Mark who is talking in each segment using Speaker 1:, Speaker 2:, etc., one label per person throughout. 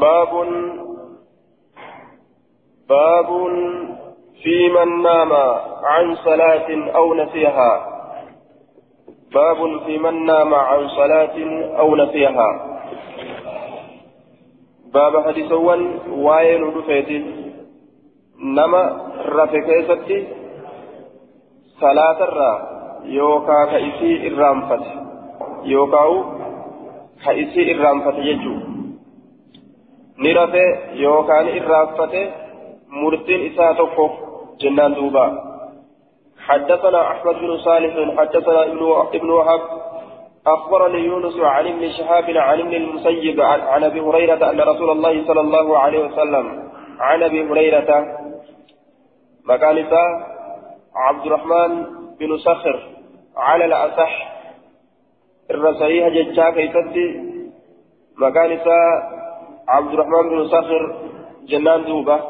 Speaker 1: باب باب في من نام عن صلاة أو نسيها. باب في من نام عن صلاة أو نسيها. باب حديثوان وين رفيت. نما رفكيستي صلاة الرا يوكا كإسي الرامفت يوكاو كإسي الرامفت يجو. نرفي يوكا الرامفت مرتين إساتوكو جنان دوبا حدثنا أحمد بن صالح حدثنا ابن وهب أخبرني يونس عن ابن شهاب عن ابن المسيب عن أبي هريرة أن رسول الله صلى الله عليه وسلم عن أبي هريرة مكان عبد الرحمن بن صخر على الأصح الرسائي ججا كيفتي مكان عبد الرحمن بن صخر جنان دوبة.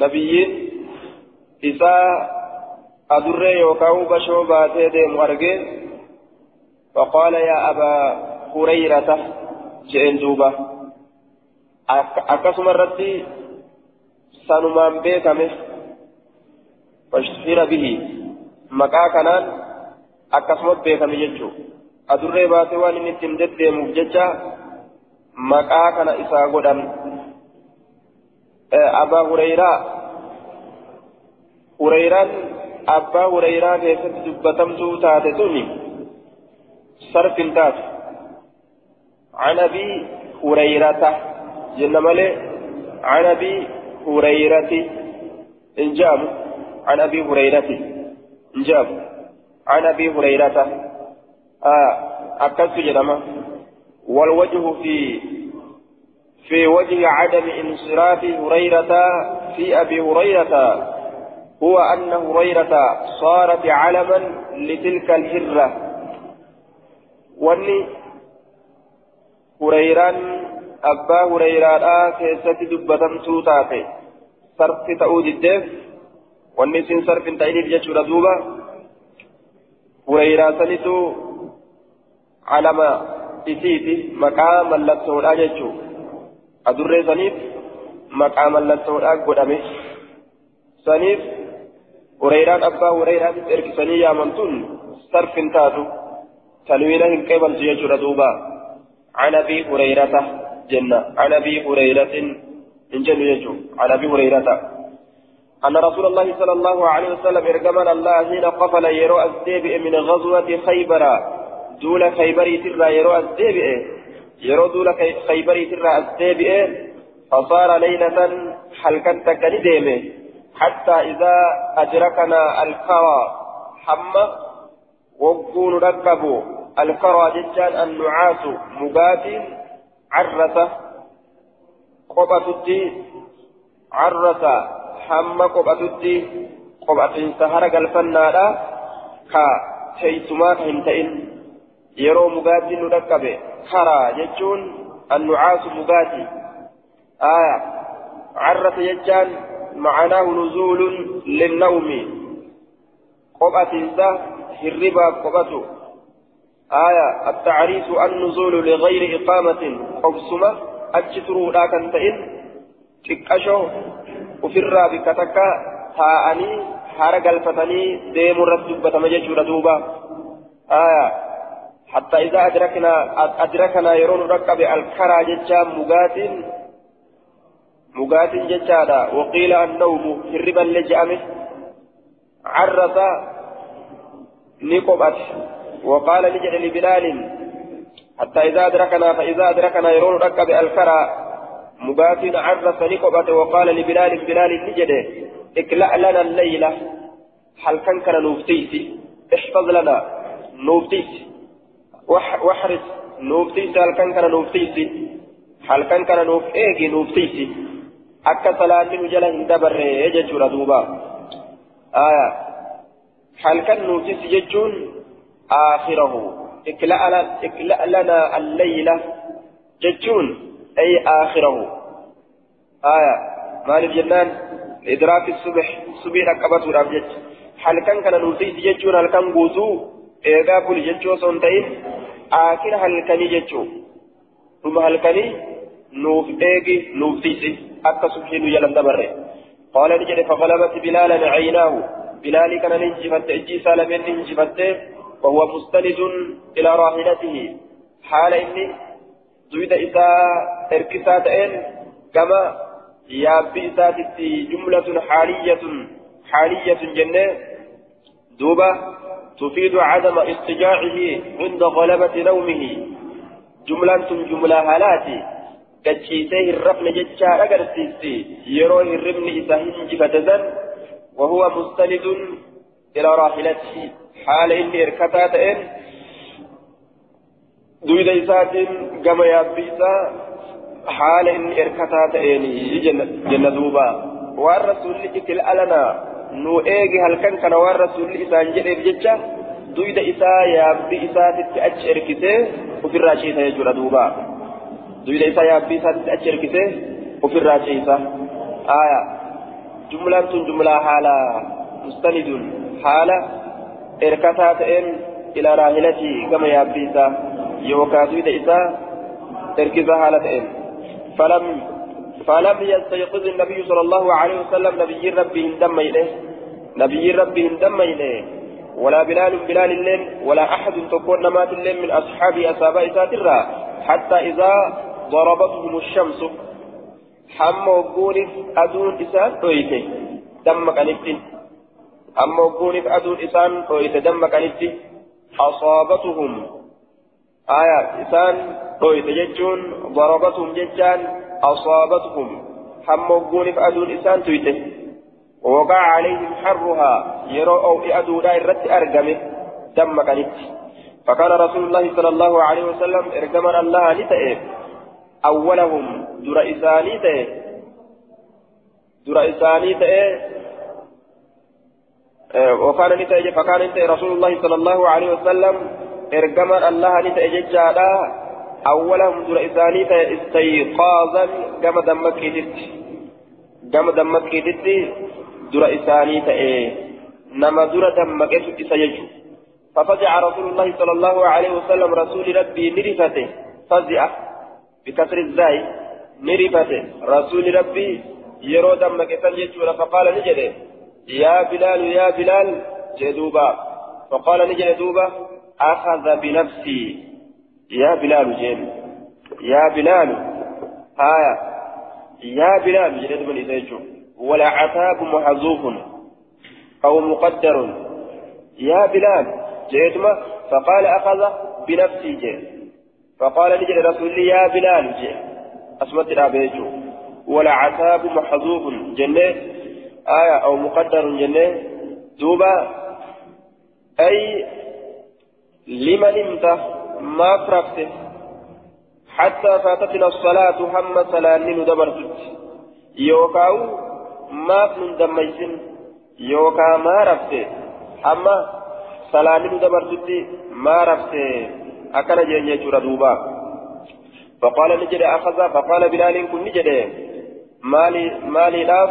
Speaker 1: نبيين إذا أدري يوكاو بشو باتي أرجي فقال يا أبا هريرة جئن دوبة. أكسم الرتي سنمان بيكمه واشتهر به. مكا كانان أكسمت بيكمه يجو أدري باتي وان إني تمدد ديموف ججا مكا كان إسا قدن أبا هريرة هريرة أبا هريرة كيف دبتمتو تاتتوني صرف تات عن أبي هريرة جن ملي عن أبي هريرة إنجام عن أبي هريرة إنجام عن أبي هريرة آه أكدت جنما والوجه في في وجه عدم انصراف هريرة في أبي هريرة هو أن هريرة صارت علما لتلك الهرة. وأني هريران أبا هريران كيست دبتم توتاتي صرف تأود الدف وأني سن صرف تأيني بجتشو دوبا هريران سنتو علما. مقام اللتولا جتشو أدري سنيف مقام اللتولا قدامي سنيف هريران أبا هريران إركسني يا منتون صرف تاتو تنوين إن قبل جيجر دوبا عن أبي هريرة جنة عن أبي هريرة إن جن يجو عن أبي هريرة أن رسول الله صلى الله عليه وسلم إرجمن الله حين قفل يرو الديبئ من غزوة خيبر دول خيبري ترى يرو الديبئ يرو دول خيبري ترى الديبئ فصار ليلة حلقا تكني حتى إذا أدركنا الكرى حمى وقون ركبوا الكرى جتان النعاس مبات عرسة قبطتي عرسة حمى قبطتي قبطين سهر قلفنا كا هنتئن يرو مبات ركبه كرى جتون النعاس مباتي آية عرس جتان معناه نزول للنوم قبة هربا قبته آية التعريس النزول لغير إقامة قبسمة أجتروا لا كنتئن تكشو وفرا بكتكا تاءني حرق الفتني ديم الرد مججور دوبا آية حتى إذا أدركنا أدركنا يرون ركب الكرى ججام مقات مقات ججادا وقيل النوم هربا لجأمه عرس نقبت. وقال نجد لبلال حتى إذا أدركنا فإذا أدركنا يرون ركب الكرى مقات عرس نقبت. وقال لبلال بلال نجد اكلأ لنا الليلة. هل كان كان نوفتيسي؟ احفظ لنا. نوفتيسي. واحرس نوفتيسي هل كان كان نوفتيسي هل كان كان نوف ايجي نوفتيسي akka salaanni nu jala hin dabarre jechuudha duuba aya halkan nuufis jechuun aakhirahu ikla' lana allayla jechuun ay aakhirahu aya maaliif jennaan idraaki subix subii dhaqqabatuudhaaf jecha halkan kana nuufis jechuun halkan guutuu eegaa buli aakhira halkanii jechuu dhuma halkanii نوف إيجي نوف تيسي أكا سبحانه يلن دبره قال نجد فغلبت بلالا عيناه بلال كان ننجفت إجي سالمين ننجفت وهو مستند إلى راحلته حال إني زويد إساء إركساتين كما يابي إساتي جملة حالية حالية جنة دوبة تفيد عدم اضطجاعه عند غلبة نومه. جملة جملة هالاتي قتشيته الرفن جتشا أقرسيسي يروه الرمن إذا هنجفة وهو مستند إلى راحلته. حال إني إركتاتين دويد إساتين كما يابيسا. حال إني إركتاتين جنة دوبا. والرسول إتل ألنا nu eegi halkan kana waan rasuulli isaan jedheef jecha duyda isaa yaabbi isaatitti achi erkisee ofirraa ciisa jechuudha duuba duyda isaa yaabbi isaatitti achi erkisee ofirraa ciisa aya jumlaan tun jumlaa haala mustanidun haala erkataa ta'een ilaa raahilatii gama yaabbi isaa yookaa duyda isaa erkisa haala ta'een falam فلم يستيقظ النبي صلى الله عليه وسلم نبي ربي هندم إليه نبي ربي هندم إليه ولا بلال بلال الليل ولا أحد تكون نمات الليل من أصحاب أصحاب إساترا حتى إذا ضربتهم الشمس حم وقونف أدون إسان أويته. دمك أنفتن. حم وقونف أدون إسان أويته. دمك أنفتن. أصابتهم. آية إسان أويته. ججون ضربتهم ججان. أصابتهم حموقون فأدون إسان تويته. ووقع عليهم حرها يروا أو أدو دائرة أرقمه دم كانت. فكان رسول الله صلى الله عليه وسلم إرقما الله لتئه أولهم در إساني تئه در إساني تئه وكان لتئه فكان رسول الله صلى الله عليه وسلم إرقما الله لتئه ججالا أولهم در إساني استيقاظا كما دمكيتت كما دمكيتت در إساني تأي. نما در دمكيت إسيج ففزع رسول الله صلى الله عليه وسلم رسول ربي نرفته. فزع بكسر الزاي نرفته. رسول ربي يرو دمكيت يجور فقال نجد يا بلال يا بلال. جدوبا. فقال نجد دوبا أخذ بنفسي. يا بلال جين يا بلال. هايا يا بلال جلد من إذا ولا عتاب محذوف أو مقدر. يا بلال جيتما فقال أخذ بنفسي جين فقال لجل رسول يا بلال جين أسمت الأبيجو. ولا عتاب محذوف جنة. آية أو مقدر جنة. دوبا. أي لمن إمتى ما فرقت حتى فاتتنا الصلاة هم سلانين دبرتت يوكاو ما من دميسن يوكا ما رفت أما سلانين دبرتت ما رفت أكن جيني دوبا. فقال نجد أخذ فقال بلال كن نجد مالي مالي لاف.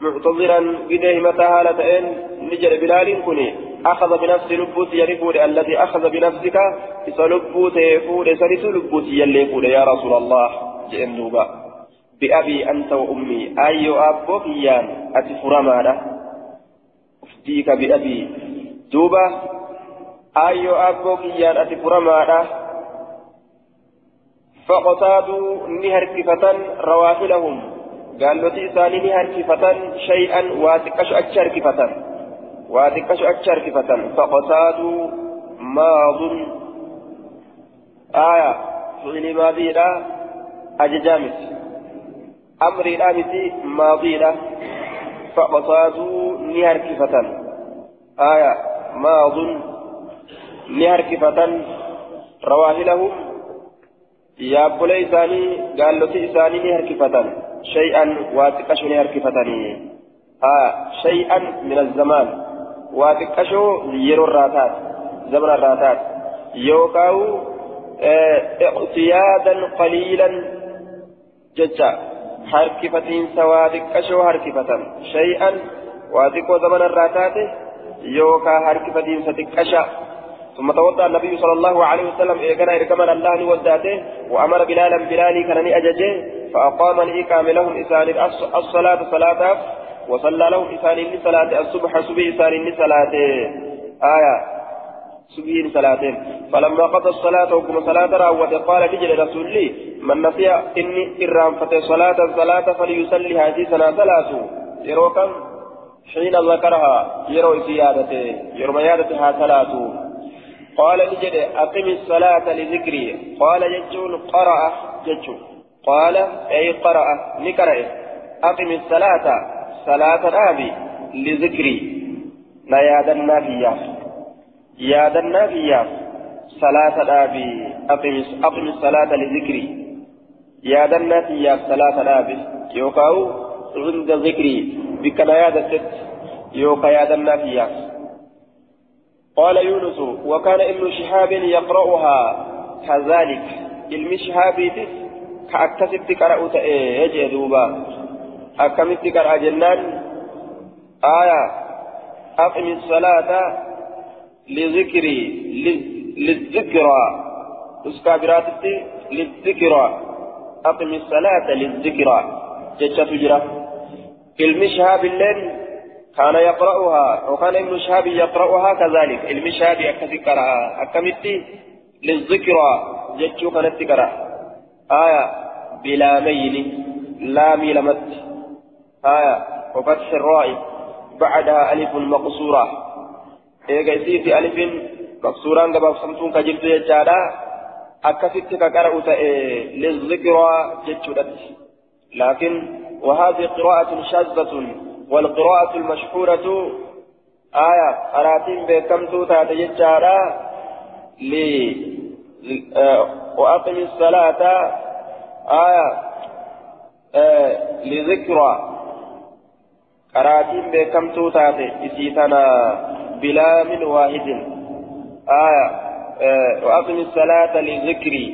Speaker 1: معتذرا. قده متى هالتين نجد بلال كني. أخذ بنفس لبوت يرفود الذي أخذ بنفسك فلبوت يفود سرس لبوت يلفود يا رسول الله جئن دوبا. بأبي أنت وأمي أي أبوك يان أتفر ماذا أفتيك بأبي. دوبا أي أبوك يان أتفر ماذا فقصادوا نهركفة رواحلهم قالوا تيساني نهركفة شيئا واتكش أتشركفة واتكش أكشر كفة فقصادوا ماض. آية. فعل ماضي لا. أججامس أمر الآمس ماضي لا. فقصادوا نهر كفة آية. ماض. نهر كفة رواهلهم يا بولي إساني قال له إساني نهر كفة شيئا واتكش نهر كفة آه شيئا من الزمان. Irraa taate yookaan iqtiyaadan qaliilan jecha harkifatiinsa waa xiqqashoo harkifatan shay'an waa xiqqoo zamana irraa taate yookaan harkifatiinsa xiqqasha ثم توضأ النبي صلى الله عليه وسلم إيقنا إرقما الله وداته وأمر بلالا بلالي كان أججه فأقام الإقام لهم الصلاة صلاة وصلى لهم إسان صلاة الصبح صبح إسان صلاة آية. سبين صلاة فلما قضى الصلاة وكما صلاة راوت قال نجل رسول لي من نسي إني إرام فتى صلاة صلاة فليصلي هذه سنة ثلاث. يروكم حين ذكرها يرو زيادته يرو زيادتها ثلاث. قال نجد أقم الصلاة لذكري. قال ججون قرأ. ججون قال أي قرأ. نكرأ. أقم الصلاة. صلاة الآبي لذكري. لا يادنا فيها يادنا فيها صلاة الآبي أقم أقم الصلاة لذكري. يادنا فيها صلاة الآبي يوكاو عند ذكري. بك لا يادت يوكا يادنا فيها قال يونس وكان ابن شهاب يقرأها. كذلك. علم شهاب كأكتسبت قرأت إيه دوبا. أكملت قرأ جنان آية أقم الصلاة لذكري للذكرى اسكابراتي للذكرى أقم الصلاة للذكرى جتة تجرى علم شهاب الليل كان يقرأها وكان ابن شهاب يقرأها كذلك علم شهاب أكثر أكملت للذكرى جتشو كانت تقرأ آية بلا ميل لا ميلمت آية وفتح الراء بعدها ألف مقصورة. إيجا في ألف مقصورا قبل سمتون كجلت يجادا. أكثت كقرأ للذكرى جتشو لكن وهذه قراءة شاذة والقراءة المشهورة آية قراتين بكم تأت يجارا ل آه وأقم الصلاة آية آه لذكرى. قراتين بكم تات إسيتنا بلا من واحد آية آه وأقم الصلاة لذكري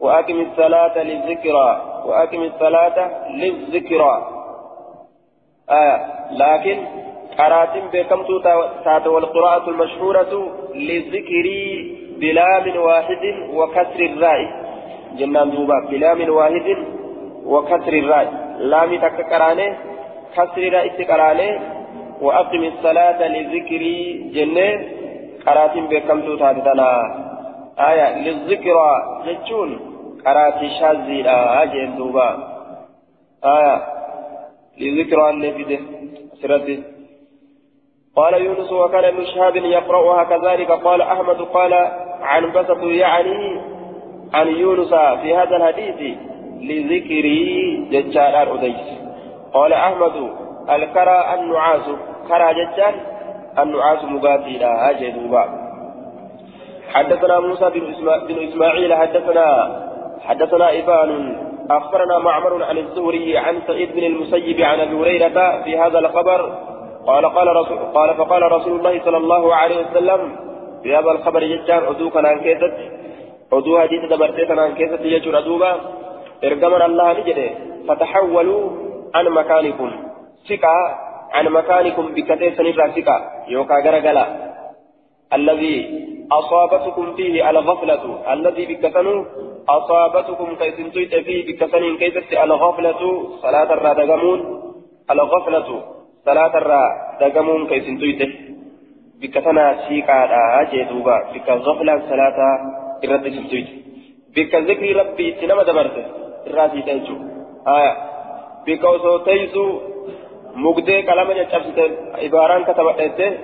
Speaker 1: وأقم الصلاة للذكرى وأقم الصلاة للذكرى آية لكن قرات بكمت تات والقراءة المشهورة للذكر بلا من واحد وكسر الراء جنان دوبا بلا من واحد وكسر الراء لام تككرانه كسر الراء تكرانه وأقم الصلاة للذكر جنة قرات بكمت تاتنا آية للذكرى جتون قرات شاذي لا أجل دوبا آية لذكرى النفذ سرده قال يونس وكان ابن شهاب يقرأها كذلك قال أحمد قال عن بسط يعني عن يونس في هذا الحديث لذكري ججال أديس قال أحمد الكرى النعاس؟ كرى ججال النعاس مقاتل أجدوبا حدثنا موسى بن إسماعيل حدثنا حدثنا إبان أخبرنا معمر عن الزهري عن سعيد بن المسيب عن أبي هريرة في هذا الخبر قال قال رسول قال فقال رسول الله صلى الله عليه وسلم في هذا الخبر جتان أدوك عن كيست أدو حديث دبرتيت عن كيست يجر أدوبا إرجمنا الله نجده فتحولوا عن مكانكم سكا عن مكانكم بكتير سنفرا سكا يوكا غرغلا الذي أصابتكم فيه الغفلة الذي بكتنوا أصابتكم كيسن تويت فيه بكسن كيست الغفلة صلاة الرا دقمون الغفلة صلاة الرا دقمون كيسن تويت بكسنا شيكا جيدوبا بك غفلة صلاة سنتويت بك ذكر ربي تنما دبرت الراسي تنجو آية بك وصوتيسو مقدي كلام جتشبت عباران كتبت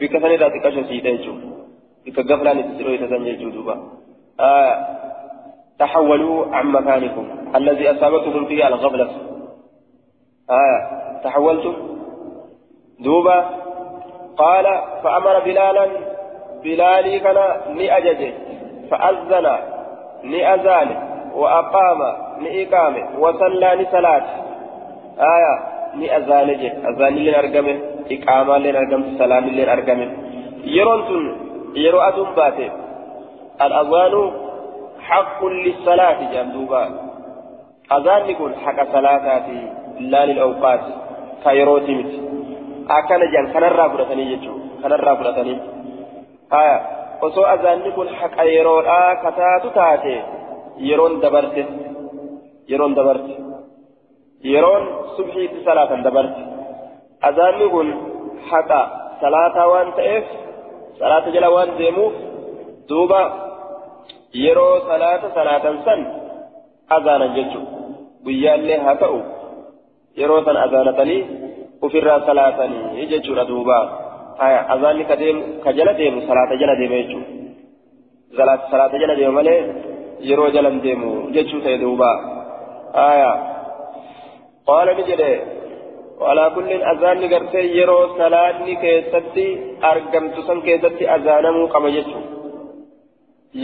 Speaker 1: بك سنة ذاتي كشو سيتنجو بك غفلة نتسروي تسنجو دوبا آية تحولوا عن مكانكم الذي أصابتكم فيه الغفلة آه تحولتم دوبا قال فأمر بلالا بلالي كان لأججه فأذن لأذان وأقام لإقامة وصلى لصلاة آية لأذان أذان لنرقمه إقامة لنرقمه سلام لنرقمه يرون يرو أدم باته الأذان حق للصلاة جندوبا أذان يكون حق صلاتاتي لا للأوقات كايروتي مت أكن جان كان الرافلتني يجو كان الرافلتني آية osoo azaanni kun haqa yeroodhaa kataatu taate yeroon dabarte yeroon dabarte yeroon subhiitti salaatan dabarte azaanni kun haqa salaataa waan ta'eef salaata jala waan deemuuf duuba yeroo salaata salaatan san azaanan jechuudha guyyaallee haa ta'u yeroo san azaanatanii ofirraa salaatanii jechuudha duuba azaanni ka jala deemu salaata jala deema jechuudha salaata jala deema malee yeroo jalan deemu jechuu ta'e duuba qaala ni jedhe walaa kullin azaanni gartee yeroo salaanni keessatti argamtu san keessatti azaanamuu qaba jechuudha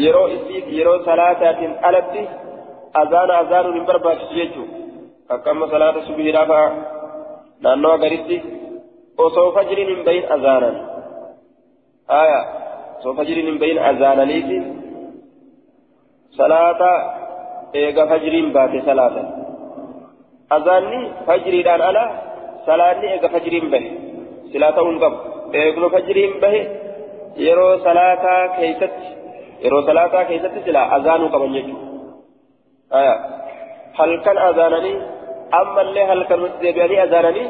Speaker 1: yeroo isii yeroo salaataatiin alatti azaana azaanuun hin barbaachisu jechuudha akka amma salaata subiidhaa fa'a naannoo agaritti osoo fajriin hin bahin azaanan aya osoo fajriin hin bahin azaananiiti salaata eega fajriin baate salaatan azaanni fajriidhaan ala salaanni eega fajriin bahe silaa ta'uu hin qabu eeguma fajriin bahe yeroo salaataa keeysatti yeroo salaataa keessatti silaa azaanuu qaban jechuudha halkan azaananii ammallee halkan nuti deebi'anii azaananii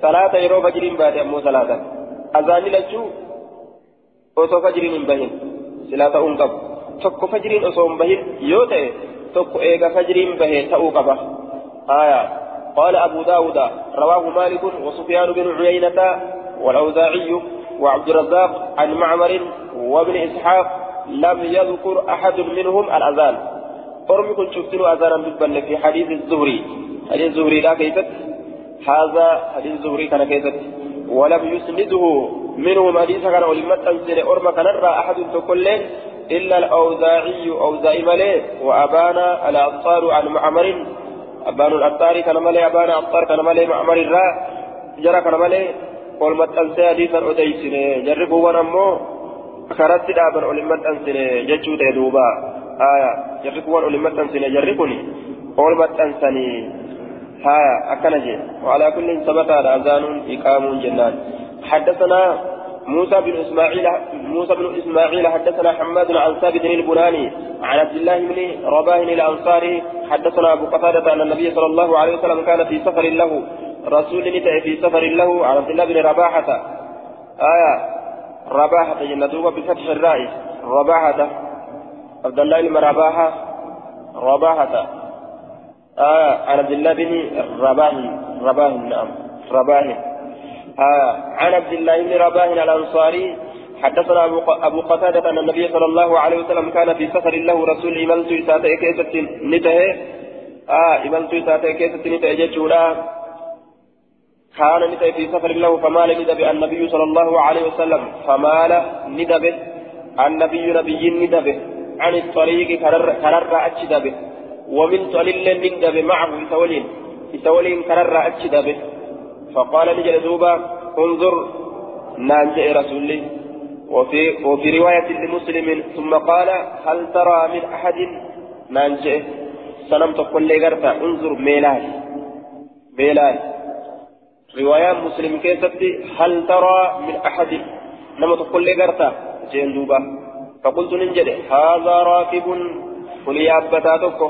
Speaker 1: salaata yeroo fajriin baate ammoo salaatan azaanni lachuu osoo fajriin hin bahin silaa ta'uu hin qabu tokko fajriin osoo hin bahin yoo ta'e tokko eega fajriin آية. قال أبو داود رواه مالك وسفيان بن عيينة والأوزاعي وعبد الرزاق عن معمر وابن إسحاق لم يذكر أحد منهم الأذان. أرمي كنت شفتن أذانا بالبن في حديث الزهري. حديث الزهري لا كيست هذا حديث الزهري كان كيست ولم يسنده منهم حديث كان ولمت أنزل أرمى كان أحد تقول إلا الأوزاعي أوزاعي ملي وأبانا الأنصار عن معمر أبان الأبطار كان ملي أبان أبطار كان ملي معمر الراء جرى كان ملي ولمت أنزل حديثا أديسن جربوا ونمو karatti dhaaban ol hin maxxansine jechuu ta'e duuba haya jarri kun waan ol hin maxxansine jarri kun ol maxxansanii haya akkana jee وعلى كل ثبت أذان إقام جنان حدثنا موسى بن إسماعيل موسى بن إسماعيل حدثنا حماد عن ثابت البناني عن عبد الله بن رباه الأنصاري حدثنا أبو قتادة أن النبي صلى الله عليه وسلم كان في سفر له. رسول نتأ في سفر له عن عبد الله بن رباحة. آية. رباحة جنة بفتح الراء رباحة. عبد الله بن رباحة. رباحة. آه عن عبد الله بن رباح رباح نعم. رباح. آه عن عبد الله بن رباح الأنصاري حدثنا أبو قتادة أن النبي صلى الله عليه وسلم كان في سفر له رسول إملت إساتة كيسة نته آه إملت إساتة كيسة نته جتشورا كان ندب في سفر له فمال ندب النبي صلى الله عليه وسلم فمال ندب النبي نبي ندب عن الطريق كرر أتشدب ومن طليل ندب معه يسولين يسولين كرر أتشدب فقال نجل دوبا انظر نانجئ رسولي وفي وفي رواية لمسلم ثم قال هل ترى من أحد؟ نانجئ سنم تقول لي انظر ميلال ميلال رواية مسلم كيستي هل ترى من أحد؟ لما تقول لي قرتا جين دوبا. فقلت ننجد هذا راكب كل يابتاتك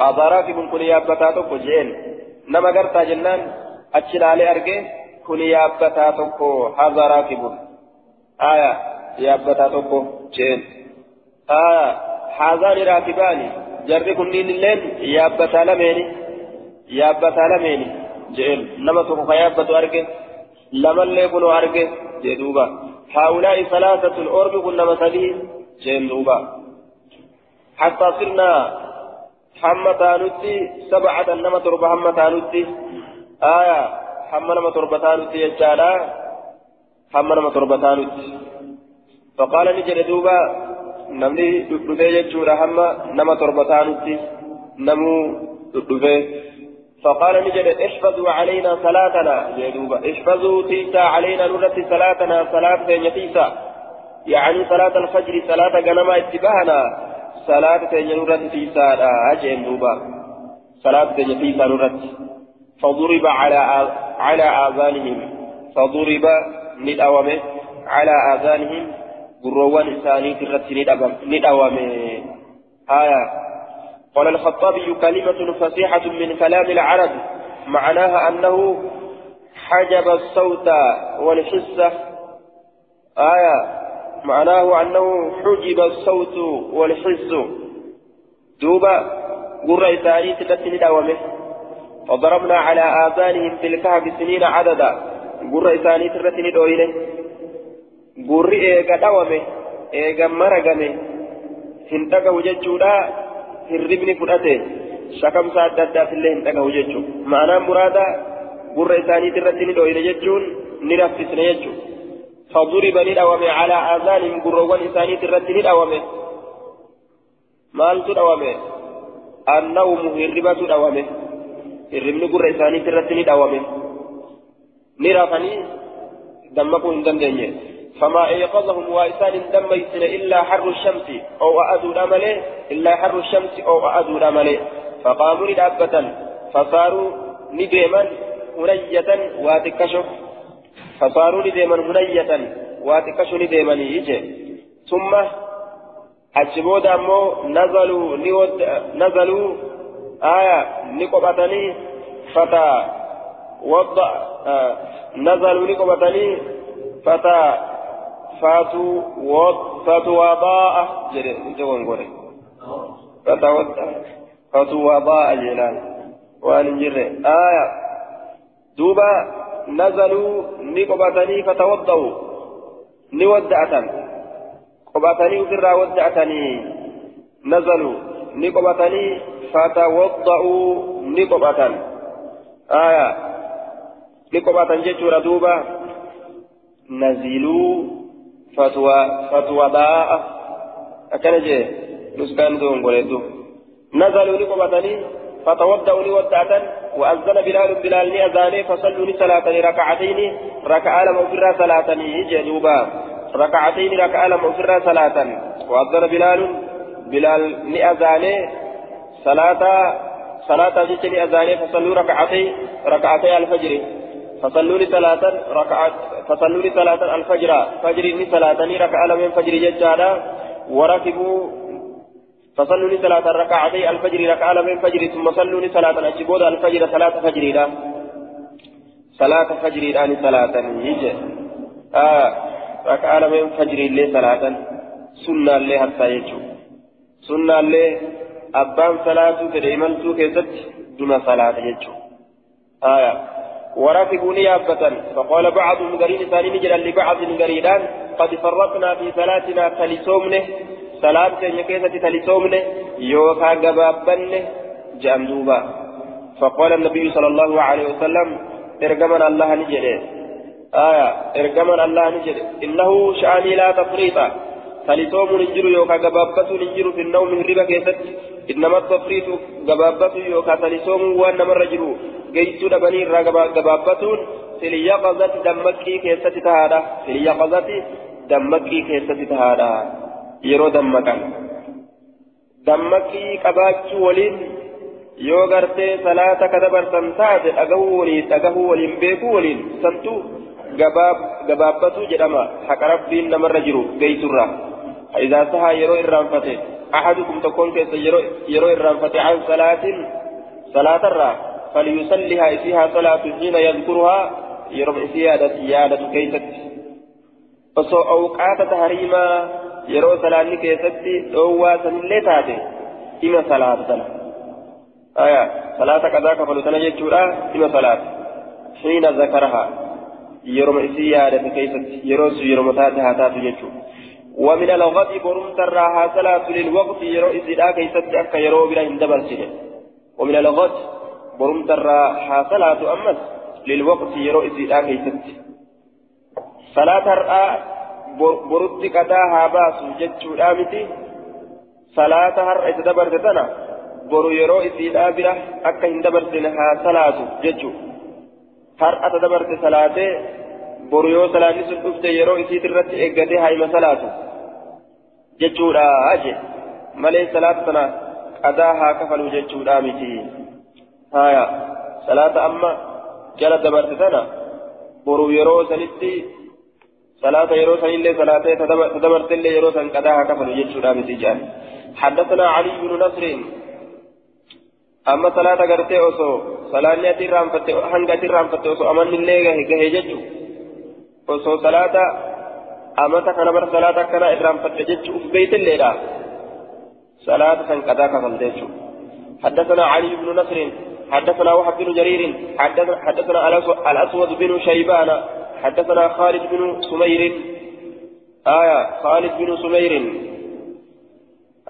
Speaker 1: هذا راكب كل يابتاتك جين نما قرتا جنان. أتشل علي أرقي كل يابتاتك هذا راكب آية يابتاتك جين آية هذان راكبان جرب كنين الليل يابتا لميني يابتا لميني جئل نما توكو خيابة أرجه لما اللي كنوا أرجه جدوبا هؤلاء ثلاثة الأرب كنا مثلي جندوبا حتى صرنا حمى تانوتي سبعة نما تربة حمى تانوتي آية تربة تانوتي يجالا حمى نما تربة تانوتي فقال نجد دوبا نمني دبي يجورا حمى نما تربة تانوتي نمو دبي فقال نجد احفظوا علينا صلاتنا جدوبا احفظوا تيسا علينا نرت صلاتنا صلاة تيسا يعني صلاة الفجر صلاة جنما اتباهنا صلاة نرت تيسا أجين دوبا صلاة تيسا نرت فضرب على على آذانهم. فضرب ندأومه على آذانهم. قروان إنساني ترت ندأومه آية. قال الخطابي كلمة فصيحة من كلام العرب. معناها أنه حجب الصوت والحس. آية. معناه أنه حجب الصوت والحس. دوبا قرى إساني تلتني دوامه فضربنا على آذانهم في الكهف سنين عددا. قرى إساني تلتني دوينه قرى إيقا دوامه إيقا مرقمه. هندقه ججودا fudhate shakamsa adda addaatillee hin dhagahu jechuun ma'anaan muraada gurra isaaniit irratti ni dhoyne jechuun ni raffisne jechuun فضرب ندومه على آذانهم قروان إسانيت الرد ندومه مال تدومه النوم هربة تدومه هربن قر إسانيت الرد ندومه نرافني دمكم دندنيه فما أيقظهم وإسان دم يسن إلا حر الشمس أو أأدوا الأمل إلا حر الشمس أو أأدوا الأمل فقاموا لدابة فصاروا نديما هنية واتكشف فصاروا نديما هنية واتكشف نديما يجي ثم أجبود أمو نزلوا نزلوا آية نقبتني فتا وضع آه نزلوا نقبتني فتا فاتوا فاتوا وضاء جوان قولي. فاتوا وضاء جلال وان جري آية. دوبا نزلوا نقبتني فتوضوا نودعة قبتني وفرا ودعتني نزلوا. نقبتني فتوضأوا نقبة آية نقبة جتورا دوبا نزلوا فتوى باء أكن جي نسكان دون نزلوا لقبتني فتودعوا لودعة وأذن بلال بلال أذاني فصلوا لصلاة ركعتين ركعة لم أفرها صلاة يجي دوبا ركعتين ركعة لم صلاة وأذن بلال بلال لأذاني صلاة صلاة جت لأذاني فصلوا ركعتين ركعتي الفجر. فصلوا لي ثلاثا ركعات فصلوا لي ثلاثا الفجر. فجر لي ثلاثا ركعة من فجر ججالا. وركبوا فصلوا لي ثلاثا ركعتي الفجر ركعة من فجر ثم صلوا لي ثلاثا أجبود الفجر ثلاثة فجر لا صلاة فجر الآن ثلاثا يجي. آه ركعة من فجر لي ثلاثا سنة لي حتى يجو. سنة لي أبان صلاة تدعيمنتو كيست دون صلاة يجو آية وركبوا نيابة فقال بعضهم قرين ثاني نجلا لبعض قريدان قد فرقنا في صلاتنا تلسومنه صلاة كيسة تلسومنه يوكا قبابنه جامدوبا فقال النبي صلى الله عليه وسلم ارجمنا الله نجري آية ارجمنا الله نجري إنه شأني لا تفريط تلسوم نجر يوكا قبابة نجر في النوم الربا كيسة إنما التفريط قبابة يوكا تلسوم وأنما الرجل geessuu dhabanii irraa gabaabbatuun filiyyaqazati dammaqii keessatti tahaadha filiyyaqazati dammaqii keessatti tahaadha yeroo dammaqan dammaqii qabaachuu waliin yoo gartee salaata ka dabarsan taate dhagahuu waliin dhagahuu waliin beekuu waliin santu gabaabbatuu jedhama haqa rabbiin namarra jiru geessurra idaa sahaa yeroo irraanfate ahadukum tokkoon keessa yeroo irraanfate an salaatin salaatarraa فليصليها فيها صلاة حين يذكرها. يرم سيادة يادة كيست. فصو أوقات تهريما يرو صلاة كيست. أوا سنلي تاتي. إما صلاة سنة آية. صلاة كذا كفلو سنة يجورا. إما صلاة. حين ذكرها. يرم سيادة كيست. يرو يرم تاتها تاتي يجو ومن الغد برم تراها صلاة للوقت يرو إسيدا كيست أكا يرو بلا هندبر ومن الغد برمت الرا حاصلات أمس للوقت يرو إسيدا كيست صلاة الرا برد قداها باس جتشو الآمتي صلاة هر إتدبر تتنا برو يرو إسيدا بره أكا هندبر سنها صلاة جتشو هر أتدبر صلاة برو يو صلاة نسل أفت يرو إسيد الرت إقدي هاي مسلاة جتشو لا أجي ملي صلاة تنا قداها كفلو جتشو الآمتي هايا صلاة أما جل دبرت سنة برو يرو سنتي صلاة يرو سن اللي صلاة تدبرت اللي يرو سن قداها كفل يجسو رامي سجان حدثنا علي بن نصر amma salaata gartee osoo salaanni ati irraanfatte hanga ati irraanfatte osoo amanni illee gahe gahe jechu osoo salaata amata kana bar salaata akkana irraanfatte jechu uf beeytilleedha salaata san qadaa kafaltee jechuudha حدثنا علي بن نصر حدثنا وهب بن جرير حدثنا الأسود بن شيبان حدثنا خالد بن سمير آية خالد بن سمير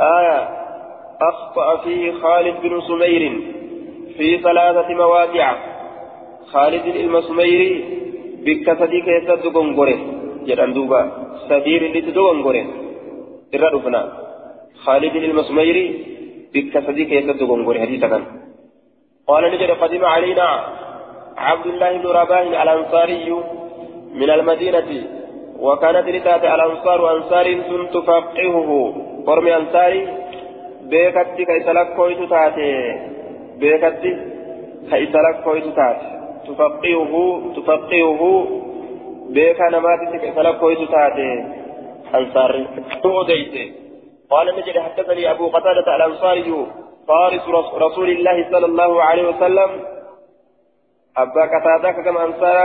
Speaker 1: آية أخطأ فيه خالد بن سمير في ثلاثة مواضع خالد المسميري بك صديق يسد غنغوري جدان دوبا سدير اللي تدو غنغوري الردفنا خالد المسميري بك صديق غنغوري حديثا كان قال نجد قدم علينا عبد الله بن رباه الأنصاري من المدينة وكانت رتات الأنصار أنصار تفقهه قرم أنصاري beekatti ka isa lakkooytu taate beekatti ka isa beekaa namaatitti ka isa lakkooytu taate ansaarri odeyse قال نجد حدثني أبو قتادة الأنصاري فارس رسول الله صلى الله عليه وسلم أبا قتادة كما أنصار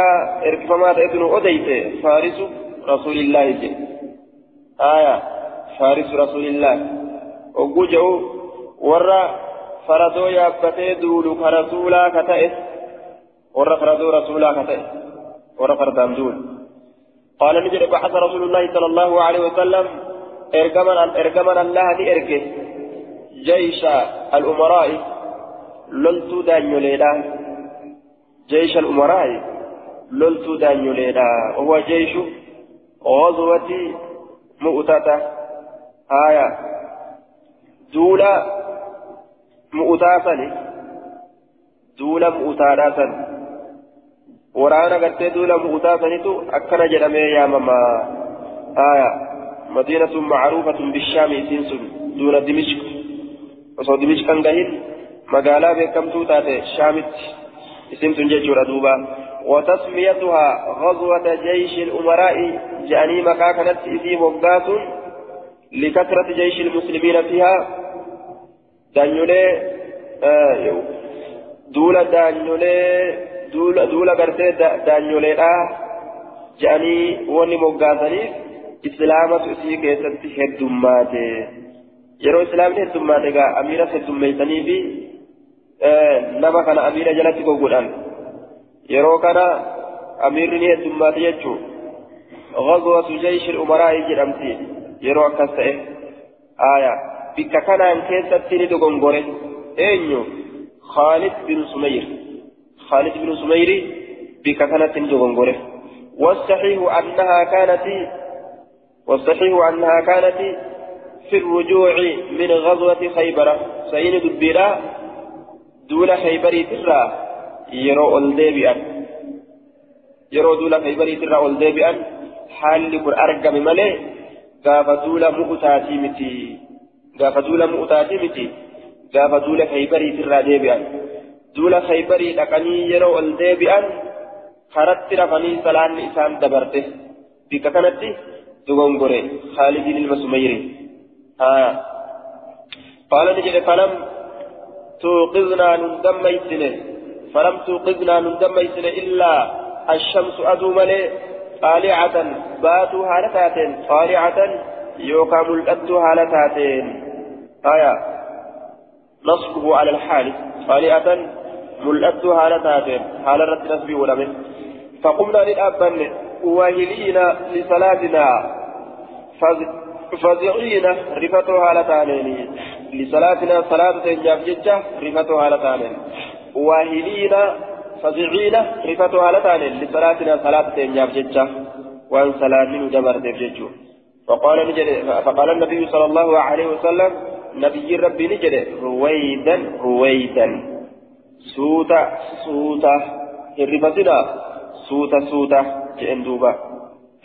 Speaker 1: إركفما ابن أديت فارس رسول الله جي. آية فارس رسول الله ogguu je'u warra faradoo yaabbatee duulu ka faradoo rasuulaa ka ta'e warra fardaan duulu قال نجد بعث رسول الله صلى الله عليه وسلم ارجمنا ارجمنا الله لارجه جيش الأمراء لولتو دانيو ليلا جيش الأمراء لولتو دانيو ليلا وهو جيش غزوة مؤتة. آية. duula mu'utaasani duula mu'utaadhaasan waraana gartee duula mu'utaasanitu akkana jedhamee yaamama aya madiinatun macruufatun bishaami isiin sun duuna dimishq osoo dimishqan gahin magaalaa beekamtuu taate shaamitti isiin sun jechuudha duuba وتسميتها غزوة جيش الأمراء جاني مكاكنت إذي وقاس لكثرة جيش المسلمين فيها دانيولي آه دولا دانيولي دولا دولا غرتي دانيولي آه جاني وني مقاسني إسلامة إسي كيست هدوماتي yeroo islaamni heddummaate egaa amiira heddummeessanii fi nama kana amiira jalatti goggodhan yeroo kana amiirri ni heddummaate jechuun غزوة جيش الأمراء جرمتي akkas ta'e aya bikka kanaan keessatti ni dogongore eenyu khaalid bin sumayr sumayri bikka kanatti ni dogongore والصحيح أنها كانت والصحيح أنها كانت في الرجوع من غزوة خيبر سين دبيرا دول خيبري ترى يرو الديبئا يرو دول خيبري ترى الديبئا حال لكل أرقم ملئ gaafa duula mu'utaatii miti gaafa duula mu'utaatii miti gaafa duula kaybariitirraa deebi'an yeroo ol deebi'an karatti rafanii salaanni isaan dabarte bikka kanatti dogongore khaalidiin ilma sumayri haa qaala ni jedhe falam tuuqiznaa nun dammaysine falam tuuqiznaa nun dammaysine illaa ashamsu aduu malee طالعة باتوا هالتاتين طالعة يوكا ملأتوا هالتاتين آية نصبه على الحال طالعة ملأتوا هالتاتين هال رد نسبي ولمن فقمنا للأبن واهلين لصلاتنا فزعين رفتوا هالتانين لصلاتنا صلاة تنجاب ججة رفتوا هالتانين واهلين فزعين رفتوا هالتان لصلاتنا صلاة تنجاب ججة وأن صلاة دبر ججة فقال فقال النبي صلى الله عليه وسلم نبي ربي نجد رويدا رويدا سوتا سوتا الرفتنا سوتا سوتا جندوبا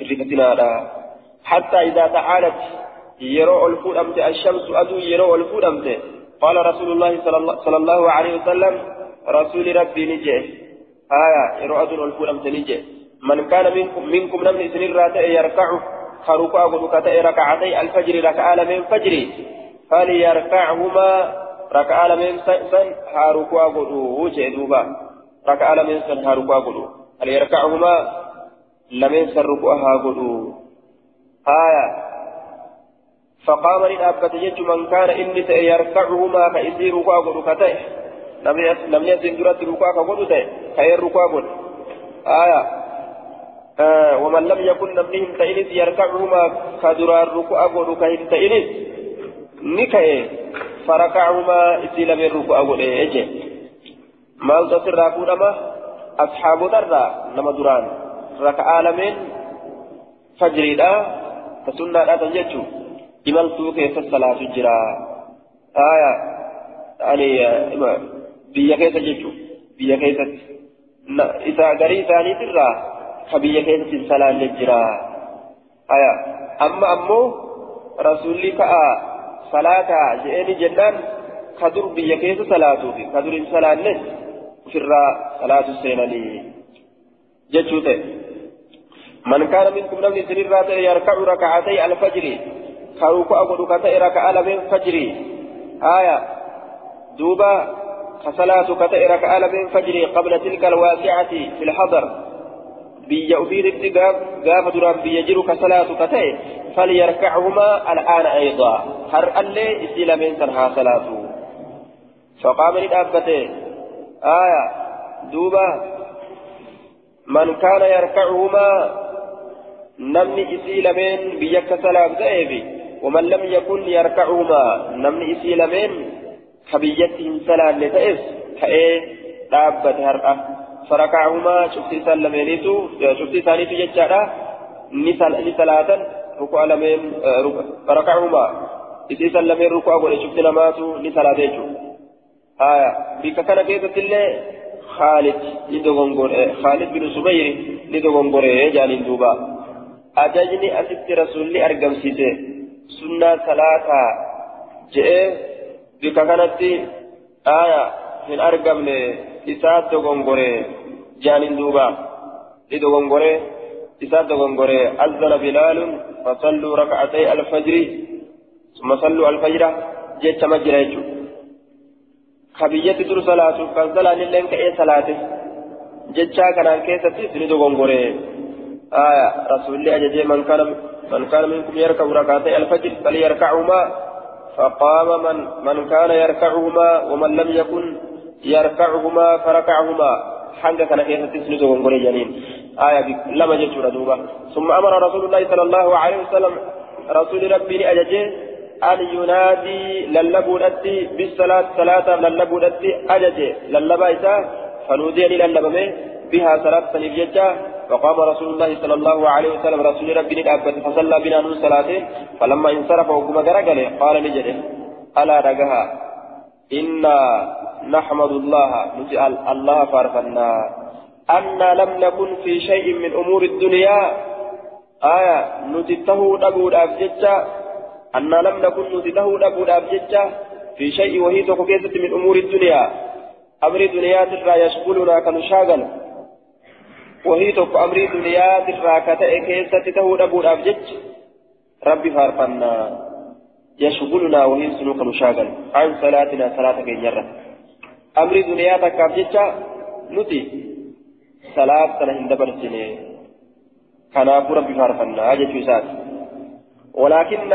Speaker 1: الرفتنا حتى إذا تعالت يرو الفود الشمس أدو يرو الفود قال رسول الله صلى الله عليه وسلم رسول ربي نجي آية يرو أدن الفولم تنجي من كان منكم منكم نمن سنين راتئ يركع خرقا قدك ركعتي الفجر ركع من فجر فليركعهما ركعة لمن سن هاركوا قدو وجه دوبا ركعة لمن سن هاركوا قدو هل يركعهما لمن سن ركوعها قدو آية فقام للأبة جج من كان إني يركعهما كإسير ركوع قدو كتئ لم يسن درت ركوع قدو تئ خير ركوع قدو آية آه ومن لم يكن نبنهم تئنس يركعهما كدرار ركوع قدو كهن تئنس نكئ فركعهما إسي لم يركوا أقول إيه ما تصير راكون أما أصحاب درة نما دران ركع لمن فجر دا فسنة لا تنجتشو إمال سوكي فالصلاة جرا آية يعني keessa jechuun biyya keessatti isa garii isaaniitirraa ka biyya keessatti hin salaalle jira amma ammoo rasuulli ka'a salaataa je'eni jennaan kadur biyya keessa salaatuufi kadur hin salaannes ofirraa salaatu seenanii jechuu ta'e. من كان منكم نمني سنرات يركع ركعتي الفجر كروكو أبو كتئ ركع لمن فجر آية دوبا كصلاة كتئ ركع لمن فجر قبل تلك الواسعة في الحضر بيا أفيد الدقاف قاف دران بيا جرو كصلاة كتئ فليركعهما الآن أيضا. هر اللي إسيل من سنها صلاة فقام للأبته آية دوبا من كان يركعهما نمني إسيل من بيك صلاة زائبي ومن لم يكن يركعهما نمني إسيل من كبيتهم صلاة لتئس. كأي دابة هرأة فركعهما شفتي سلمينيتو شفتي ثانيتو جتشارا نسلاتا ركوع لمن فركعهما إسي سلمين ركوع ولا شفت نماتو نسلاتيتو آية بك كان كيسة اللي خالد خالد بن سبير لدغنغور جانين دوبا أجاجني أسبت رسولي أرقم سيسي سنة ثلاثة جئ بك كانت آية من أرقم إسات دغنغور جانين دوبا لدغنغور إسات دغنغور أذن بلال فصلوا ركعتي الفجر ثم صلوا الفجر جيت مجرى خبيت در صلاة كان صلاة لين كأي صلاة جيتشا كان كيسة سنيد غنغوري آية رسول الله أجل من كان من كان منكم يركع ركعتي الفجر فليركعهما فقام من من كان يركعهما ومن لم يكن يركعهما فركعهما حنجة كان كيسة سنيد غنغوري جنين آية لما جيتشورا دوبا ثم أمر رسول الله صلى الله عليه وسلم رسول ربي أجل أن ينادي للبودتي بالصلاة صلاة للبودتي أجج للبايتا فنودي للبمه بها صلاة سنججة فقام رسول الله صلى الله عليه وسلم رسول ربي للأبد فصلى بنا نون صلاته فلما انصرف وقم قال نجده ألا رقها إنا نحمد الله نسأل الله فارفنا أنا لم نكن في شيء من أمور الدنيا. آية نتته نقول أبجدة أنا لم نكن نتته نقول أبجدة في شيء وهي تقوكيزة من أمور الدنيا. أمر الدنيا ترى يشغلنا كنشاغل. وهي تق أمر الدنيا ترى كتأكيزة تته نقول أبجدة ربي فارفنا يشغلنا وهي سنوك نشاغل عن صلاتنا صلاة كينيرة أمر الدنيا تكابجدة نتي صلاة سنة هندبر سنين كناف ربي فارفنا أجل فساد ولكن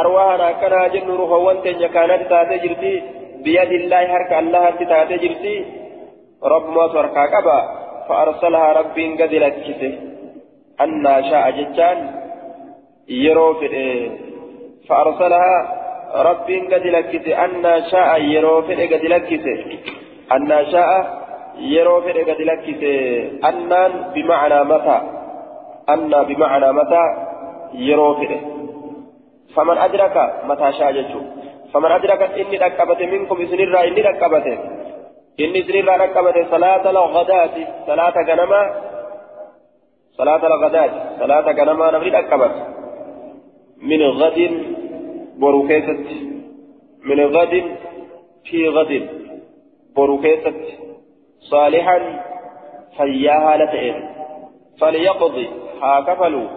Speaker 1: أرواحنا كنا جن روحوان تنجا كانت تاتي جرتي بيد الله حرك الله تاتي جرتي رب ما تركا قبا فأرسلها ربي قد لكسه أن شاء جتان يروفد فأرسلها ربي قد لكسه أن شاء يروفد قد لكسه أن شاء يروفد قد لكسه أنان بمعنى متى؟ أن بمعنى متى يروفد فمن أدرك متى شاء جتشو. فمن أدرك إني ركبت منكم إسنرا إني ركبت. إني إسنرا ركبت. صلاة الغداة صلاة غنما. صلاة الغداة صلاة غنما نبري ركبت. من غد بروكيست من غد في غد. بروكيست صالحا فياها لتئن فليقضي هاكفلوا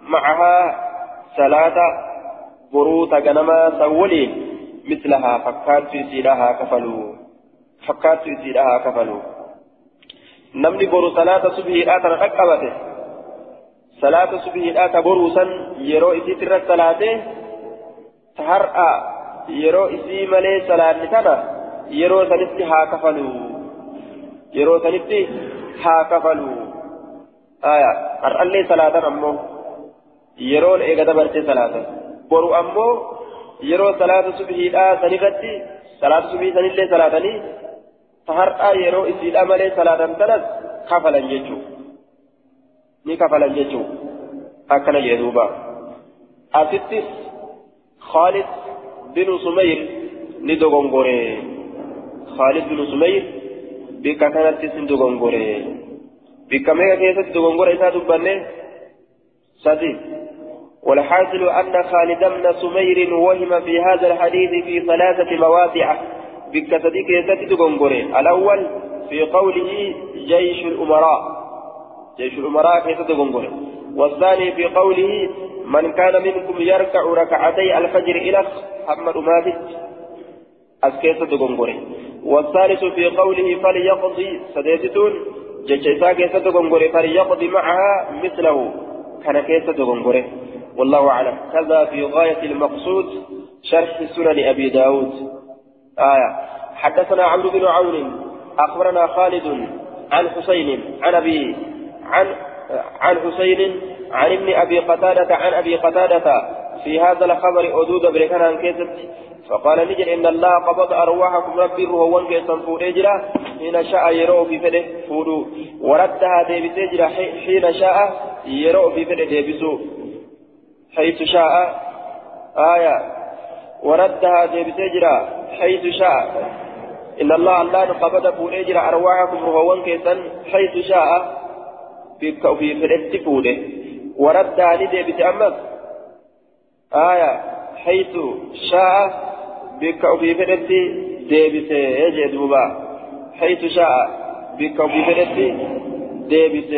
Speaker 1: معها صلاة بروت غنما سولين. مثلها فكات يسيرها كفلوا. فكات يسيرها كفلوا. نمني برو صلاة صبح آتنا رقبته صلاة صبح آتا برو سن يرو إسي ترى har'a yeroo isii malee salaanni tana yeroo sanitti haa kafalu. Yeroo sanitti haa kafalu. Har'allee salaatan ammoo yeroon eega dabartee salaatan boru ammoo yeroo salaata subihiidhaa sanirratti salaata subii sanillee salaatanii har'a yeroo isiidhaa malee salaatan tanas kafalan jechuudha ni kafalan jechuudha akkana jedhuuba asittis. خالد بن سمير ندغونغوري. خالد بن سمير بكا كانت سندغونغوري. بكا كيسة دغونغوري سادو بني سادي. والحاصل أن خالد بن سمير وهم في هذا الحديث في ثلاثة مواضع. بكا سادي كيسة دغونغوري الأول في قوله جيش الأمراء. جيش الأمراء كيسة دغونغوري والثاني في قوله من كان منكم يركع ركعتي الفجر إلى محمد ماتت أسكيس غنغوري والثالث في قوله فليقضي سديستون جيشيسا كيسد غنغوري فليقضي معها مثله. كان كيسد غنغوري والله أعلم. كذا في غاية المقصود شرح سنن أبي داود. آية. حدثنا عمرو بن عون أخبرنا خالد عن حسين عن أبي عن عن حسين عن ابن أبي قتادة عن أبي قتادة في هذا الخبر أدود بركان عن كيست فقال نجد إن الله قبض أرواحكم ربي هو كيسا فوريجرا حين شاء يروا في فده فودو. وردها ديبسيجرا حين شاء يروا في فده ديبسو. حيث شاء آية. وردها ديبسيجرا حيث شاء. إن الله الله قبض فوريجرا أرواحكم هو كيسا حيث شاء. في في فده فوده وردها نديبس أمس آية حيث شاء بك في فدتي ديبس يجي دوبا؟ حيث شاء بك في فدتي ديبس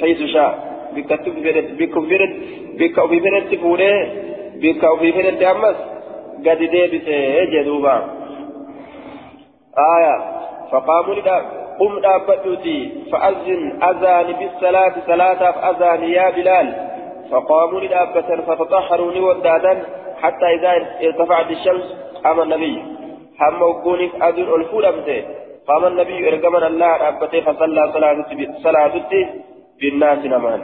Speaker 1: حيث شاء بك فدتي بك فدتي بك في فدتي فوده بك في فدتي أمس قد ديبس يجي دوبا؟ آية فقاموا لدى قم دابتوتي فأذن أذان بالصلاة صلاة فأذان يا بلال. فقاموا لدابة فتطهروا لودادا حتى إذا ارتفعت الشمس قام النبي. هم وقونك أذن الفولمت. قام النبي إرقمن الله دابته فصلى صلاة بالناس نمان.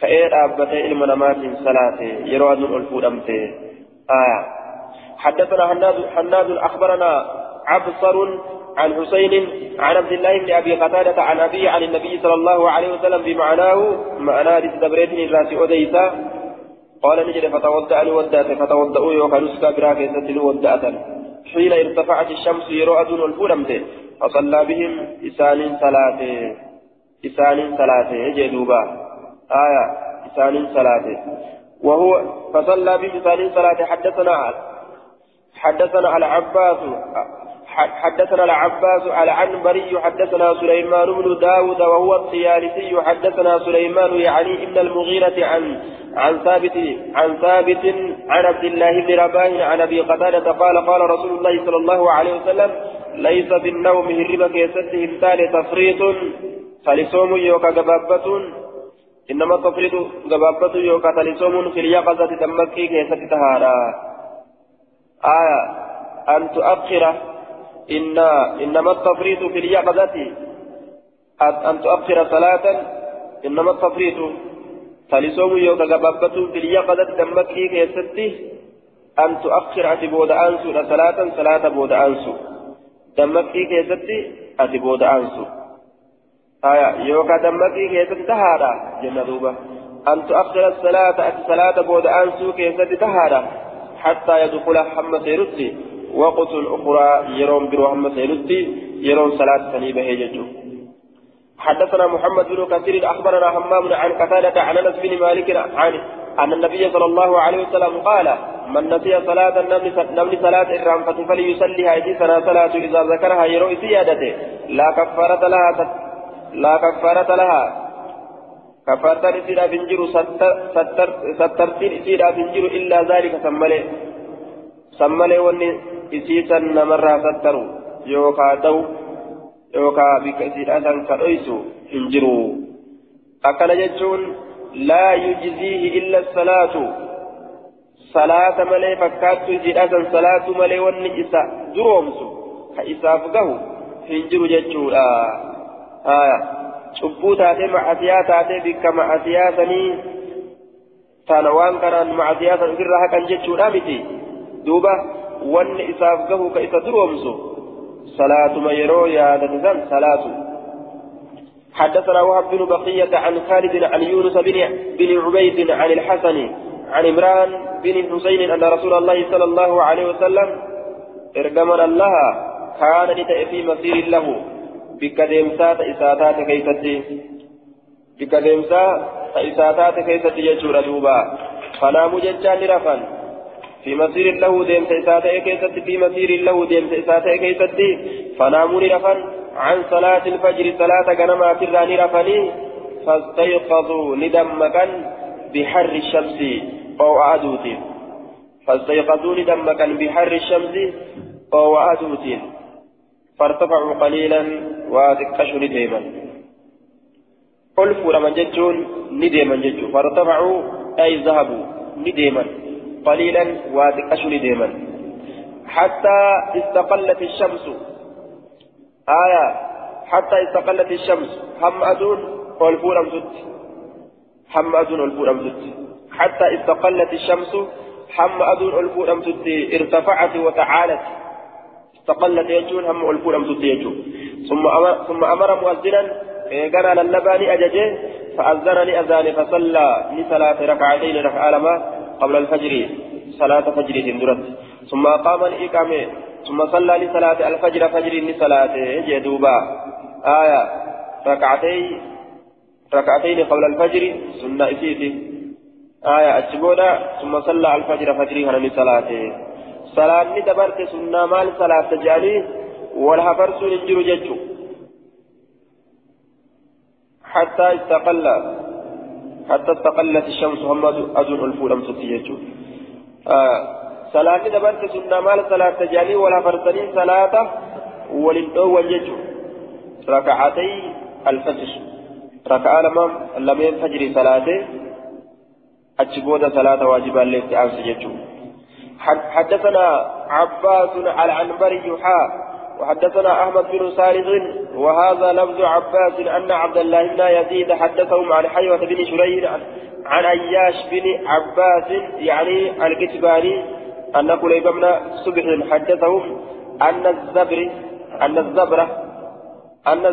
Speaker 1: فإيه دابته إلم نمات صلاة يرو أذن الفولمت. آية حدثنا حناد أخبرنا عبصر عن حسين عن عبد الله بن أبي قتادة عن ابي عن النبي صلى الله عليه وسلم بمعناه معناه لتدبريتني الراس أوديسا. قال نجد فتوضأ لودات فتوضاوا يوكا نسكا براكه وداتا حين ارتفعت الشمس يرؤد الفلمت فصلى بهم إسان صلاة إسان صلاة يجدوبا آية إسان صلاة وهو فصلى بهم إسان صلاة حدثنا حدثنا العباس حدثنا العباس العنبري حدثنا سليمان بن داود وهو الطيالسي حدثنا سليمان يعني ابن المغيرة عن عن ثابت عن ثابت عن عبد الله بن رباه عن أبي قتادة قال قال رسول الله صلى الله عليه وسلم ليس في النوم هرب كيسته التالي تفريط فلصوم يوكا جبابة إنما التفريط جبابة يوكا فلصوم في اليقظة تمكي كيسته تهارا. آية. أن تؤخر إن إنما التفريط في اليقظة. أن تؤخر صلاة إنما التفريط. فلسوم يوكا غبابة في اليقظة دمكي كيستي. أن تؤخر أتبود أنسو صلاة صلاة بود أنسو. دمكي كيستي أتبود أنسو. آية يوكا دمكي كيستي تهارا جنة دوبة. أن تؤخر الصلاة أتي صلاة بود أنسو كيستي تهارا حتى يدخل حمى سيرتي وقت أخرى يرون برحمة سيلتي يرون صلاة سنيبة هيججو حدثنا محمد بن كثير أخبرنا همام عن قتادة عن أنس بن مالك عن أن النبي صلى الله عليه وسلم قال من نسي صلاة نمل صلاة الرام فليصليها إذ سنة صلاة إذا ذكرها يروي سيادته. لا كفارة لها لا كفارة لها. كفارة إسيرا بنجر ستر ستر سترتين إسيرا بنجر إلا ذلك سمله سملي وني إسيسا نمرة سترو يوكا دو يوكا بكثير أسان كرئيسو انجرو أكل جتون لا يجزيه إلا الصلاة صلاة ملي فكاتو جئة صلاة ملي وني إسا درومسو كإساف قهو انجرو جتون آه آه cubbuu taatee macasiyaa taatee bikka macasiyaa sanii tana waan kanaan macasiyaa san ofirraa haqan jechuudha miti. Duuba wanni isaaf gahu ka isa duroomsu salaatuma yeroo yaadate san salaatu حدثنا وهب بن بقية عن خالد عن يونس بن بن عبيد عن الحسن عن عمران بن حسين أن رسول الله صلى الله عليه وسلم ارجمنا الله كان في مسير له bikka deemsaa ta'isaa taate keeysatti bikka deemsaa ta'isaa taate keeysatti jechuudha في مسير له ديم سيساته كيستي في مسير له ديم سيساته كيستي فناموا رفن عن صلاة الفجر صلاة غنما تراني رفني. فاستيقظوا ندمكا بحر الشمس أو أدوتين فاستيقظوا ندمكا بحر الشمس أو أدوتين فارتفعوا قليلا وذكشوا نديما. ألفوا لمن ججون نديما ججون فارتفعوا أي ذهبوا نديما. قليلا وذكشوا نديما حتى استقلت الشمس. آية. حتى استقلت الشمس. هم أدون ألفوا لمزت هم أدون ألفوا لمزت حتى استقلت الشمس. هم أدون ألفوا لمزت ارتفعت وتعالت. استقلت يجون هم الفول أمسوت يجون. ثم أمر, ثم أمر مؤذنا. قال للباني أججه. فأذنني أذاني فصلى. لصلاة ركعتين ركعة لما قبل الفجر صلاة فجر درت ثم أقام الإقامة. ثم صلى لصلاة الفجر فجر لصلاة. جدوبا آية. ركعتين ركعتين قبل الفجر. سنة إسيتي آية. أتشبودا ثم صلى الفجر فجر صلاته salaanni dabarte sunnaa maal salaatta jedhanii wal hafarsuun hin jiru jechuun حتى استقل. حتى استقلت الشمس هم أدون الفول أمسكت يجو. آه صلاة دبرت سنة مال صلاة جاني ولا فرسني صلاة وللأول يجو ركعتي الفجر. ركعة لما لم ينفجر صلاة أتشبود صلاة واجبا ليس يجو. حدثنا عباس العنبري حاء وحدثنا أحمد بن سالم وهذا لفظ عباس أن عبد الله بن يزيد حدثهم عن حيوة بن شريح عن اياش بن عباس يعني الكتباني أن قليب بن صبح حدثهم أن الزبر أن الزبرة أن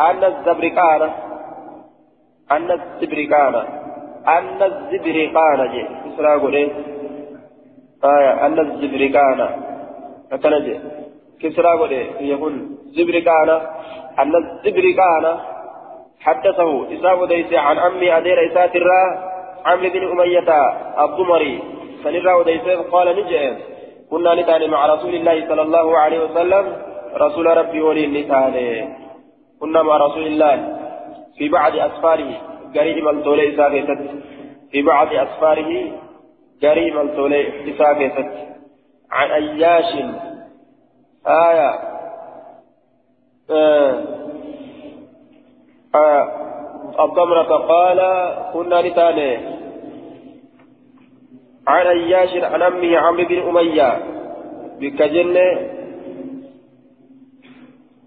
Speaker 1: أن الزبرقان أن الزبرقان أن الزبرقان جي إسراء آية أن الزبرقان أكنجي كسرى قولي يقول زبرقان أن الزبرقان حدثه إساء وديس عن أمي أدير إساء الرا عمرو بن أمية الضمري فنرى وديس قال نجئ كنا نتاني مع رسول الله صلى الله عليه وسلم رسول ربي ولي نتاني كنا مع رسول الله في بعض أسفاره قريب من طولي في بعض أسفاره جريم التولي إساء عن أياش آية آه آه الضمرة قال كنا نتاني. عن أياش عن أمه عمرو بن أمية. بكجن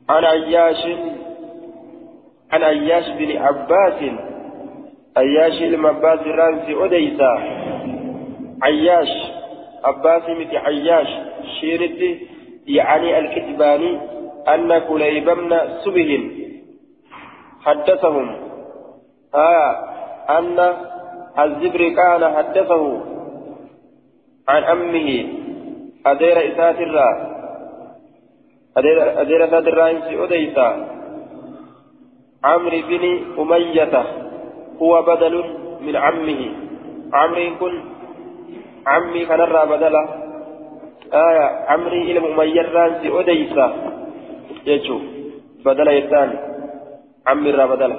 Speaker 1: عن أياش عن أياش بن عباس. أياش المباس رانسي أديسا عياش أباسي متي عياش. شيرتي. يعني الكتباني أن كليب بن سبه حدثهم. آه أن الزبر كان حدثه عن أمه. أدير إسات الرا. أدير أدير إسات الرا أديسا عمرو بن أمية هو بدل من عمه. عمرو كن عمي كان الرا بدلا. آية عمري إلى مميران سي أديسا يجو بدلا يتان عمي الرا بدلا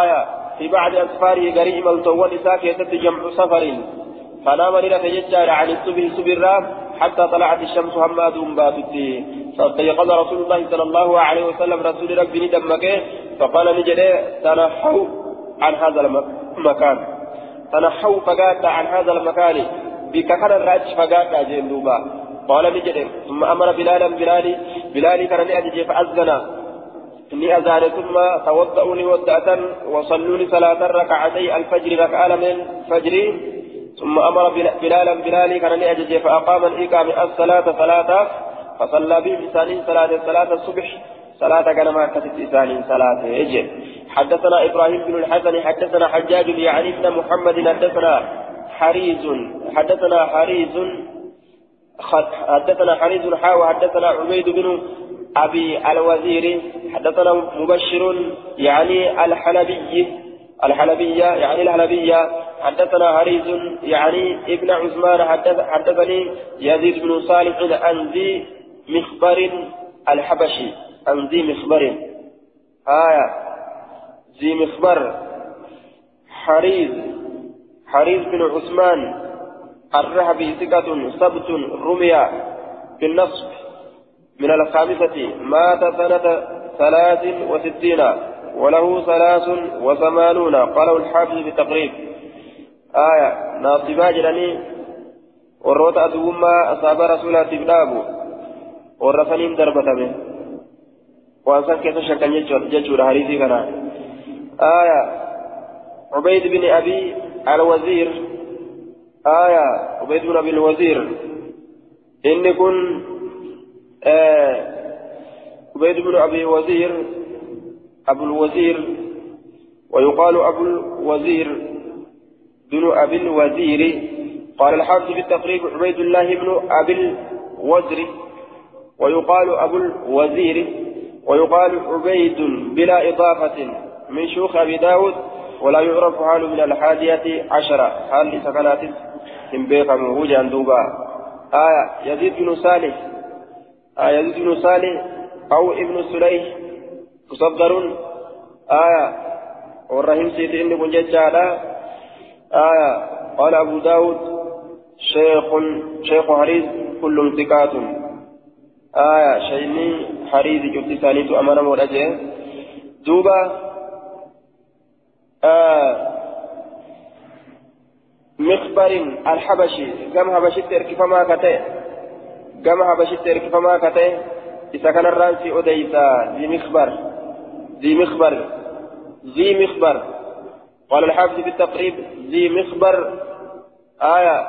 Speaker 1: آية في بعض أسفاره قريب الطوال إساك يتت جمع سفر. فنام لنا تججار عن الصبح سبرا حتى طلعت الشمس هما دون باتتي. فاستيقظ رسول الله صلى الله عليه وسلم رسول ربي دمك فقال نجري تنحوا عن هذا المكان تنحوا فقات عن هذا المكان. بك كان الراج فقات جين قال نجري ثم أمر بلالا بلالي بلالي كان لأجي فأذن إني أذان ثم توضؤوني ودأة وصلوني صلاة ركعتي الفجر ركعة من فجري ثم أمر بلالا بلالي كان لأجج فأقام الإقام الصلاة صلاة فصلى بهم إنسان صلاة صلاة الصبح صلاة كان ما كتب إنسان صلاة يجي حدثنا إبراهيم بن الحسن حدثنا حجاج يعني ابن محمد حدثنا حريز حدثنا حريز حدثنا حريز حاوى حدثنا عبيد بن أبي الوزير حدثنا مبشر يعني الحلبي الحلبية يعني الحلبية حدثنا هريز يعني ابن عثمان حدث حدثني يزيد بن صالح عن ذي مخبر الحبشي عن ذي مخبر. آية ذي مخبر. حريز. حريز بن عثمان الرهبي ثقة سبت رمي بالنصب من الخامسة مات سنة ثلاث وستين وله ثلاث وثمانون قاله الحافظ في التقريب آية ناصبا جلني وروت أدوما أصاب رسولات بلابو ورسلين دربة به. وأنسان كيف شكا ججور هريزي كنا. آية عبيد بن أبي الوزير. آية عبيد بن أبي الوزير. إن كن آه عبيد بن أبي الوزير أبو الوزير ويقال أبو الوزير بن أبي الوزير. قال الحافظ في التقريب عبيد الله بن أبي الوزر ويقال أبو الوزير. ويقال عبيد بلا إضافة من شيوخ أبي داود. ولا يعرف حال من الحادية عشرة. حال سكنات من بيقم وجه دوبا. آية يزيد بن صالح. آية يزيد بن صالح أو ابن سليح. مصدر. آية والرحيم سيدي إني كن آية قال أبو داود شيخ شيخ حريز كل ثقات. آية شيني حريز جبت ثانيت أمانة مرأجة دوبا آه مخبر الحبشي. قام حبشي تركف ما كتئ. قام حبشي تركف ما كتئ. إذا كان الرانسي أديسا ذي مخبر. ذي مخبر. ذي مخبر. قال الحافظ في التقريب ذي مخبر. آية.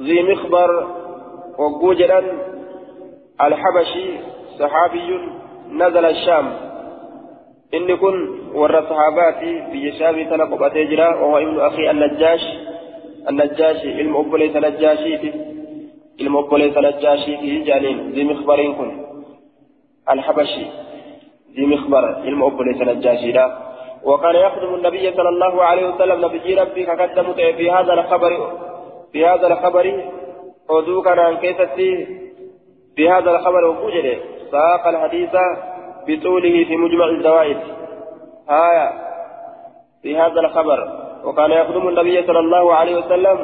Speaker 1: ذي مخبر. وجوجلا الحبشي صحابي نزل الشام. إن كن ور صحاباتي بيشابي تنقب أتجرا وهو ابن أخي النجاش النجاشي المؤب ليس نجاشي فيه المؤب ليس نجاشي فيه جانين ذي مخبر كن الحبشي ذي مخبر المؤب ليس نجاشي لا وكان يخدم النبي صلى الله عليه وسلم نبي ربي كقدم في هذا الخبر في هذا الخبر ودو كان عن كيستي في هذا الخبر وفوجده ساق الحديث بطوله في مجمع الزوائد آية في هذا الخبر. وكان يخدم النبي صلى الله عليه وسلم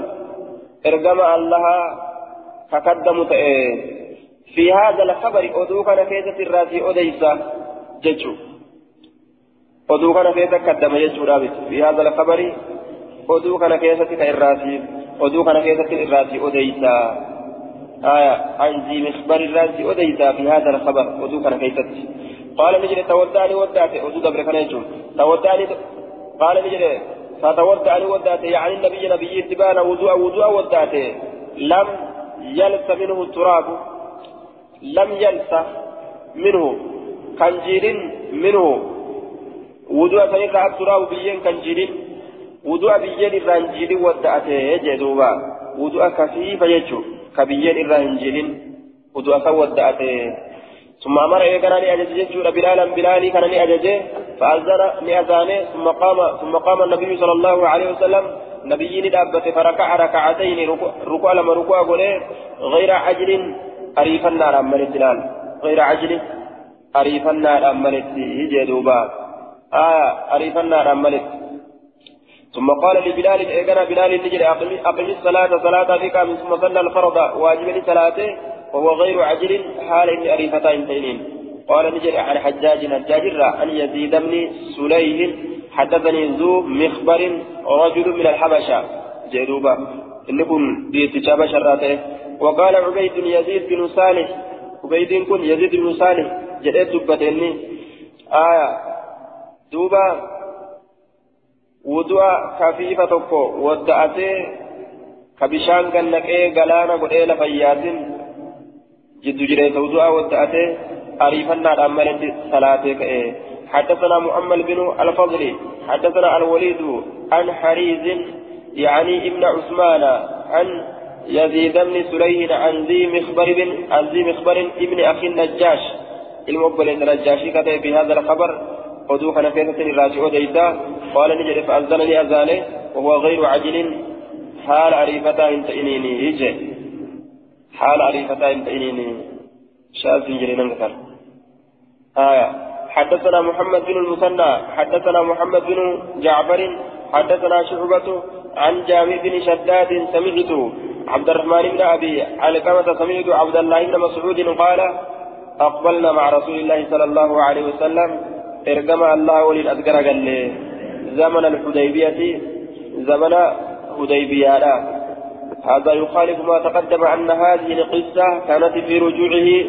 Speaker 1: إرجم الله كقدم في هذا الخبر. كان كيستي الراسي أديسا ججو jechuudha bitu fi haadha lakabari oduu kana keessatti ka irraasi oduu kana keessatti irraasi odeysa آية. عن ذي مخبر الرازي أديتا في هذا الخبر. أنا كيفتي قال نجري تودعني ودعتي ودو دبر كان يجون. تودعني قال نجري فتودعني ودعتي يعني النبي نبي اتبانا وضوء وضوء ودعتي لم يلس منه التراب. لم يلس منه. خنجير منه. wudu'a san irraa abduraa biyyeen kan jirin wudu'a biyyeen irraa hin jirin wadda'atee jedhuuba wudu'a kasiifa jechuun ثم أمر إيقنا لأجج جيشورا بلالا بلالي كان لأججه فأذن لأذانه ثم قام ثم قام النبي صلى الله عليه وسلم. نبي ندابة فركع ركعتين ركوع لما ركوع غير عجل أريف النار أمن الدلال غير عجل أريف النار أمن الدلال آية أريفنا رملت ثم قال لبلال إيقنا بلال؟ نجري أقم الصلاة صلاة فيك ثم صلى الفرض واجب صلاته وهو غير عجل حال إن أريفتا انتينين قال نجري عن حجاج حجاج أن يزيد بن سليه حدثني ذو مخبر رجل من الحبشة. جدوبا إن كن بيتشاب شراته وقال عبيد يزيد بن صالح عبيد كن يزيد بن صالح جدت آية دوبا wudu'a kafiifa tokko wadda'atee ka bishaan gannaqee galaana godhee lafa yaasin jireessa wudu'a wadda'atee ariifannaadhaan maletti salaatee ka'e حدثنا مؤمل بن الفضل حدثنا الوليد عن حريز يعني ابن عثمان عن يزيد بن سليم عن ذي مخبر بن عن ذي مخبر ابن أخي النجاش. المقبل النجاشي كتب بهذا الخبر keessatti irraatii odeysaa qaala ni jedhe fa'azzanani azaane وهو غير عجل حال عريفتا انت إنيني يجي حال عريفتا انت انيني شاذ جرينا مثلا آية. حدثنا محمد بن المثنى حدثنا محمد بن جعفر حدثنا شعبة عن جابر بن شداد سمعت عبد الرحمن بن أبي علقمة سمعت عبد الله بن مسعود قال أقبلنا مع رسول الله صلى الله عليه وسلم إرجم الله ولين أذكر قال زمن الحديبية زمن حديبية. هذا يخالف ما تقدم أن هذه القصة كانت في رجوعه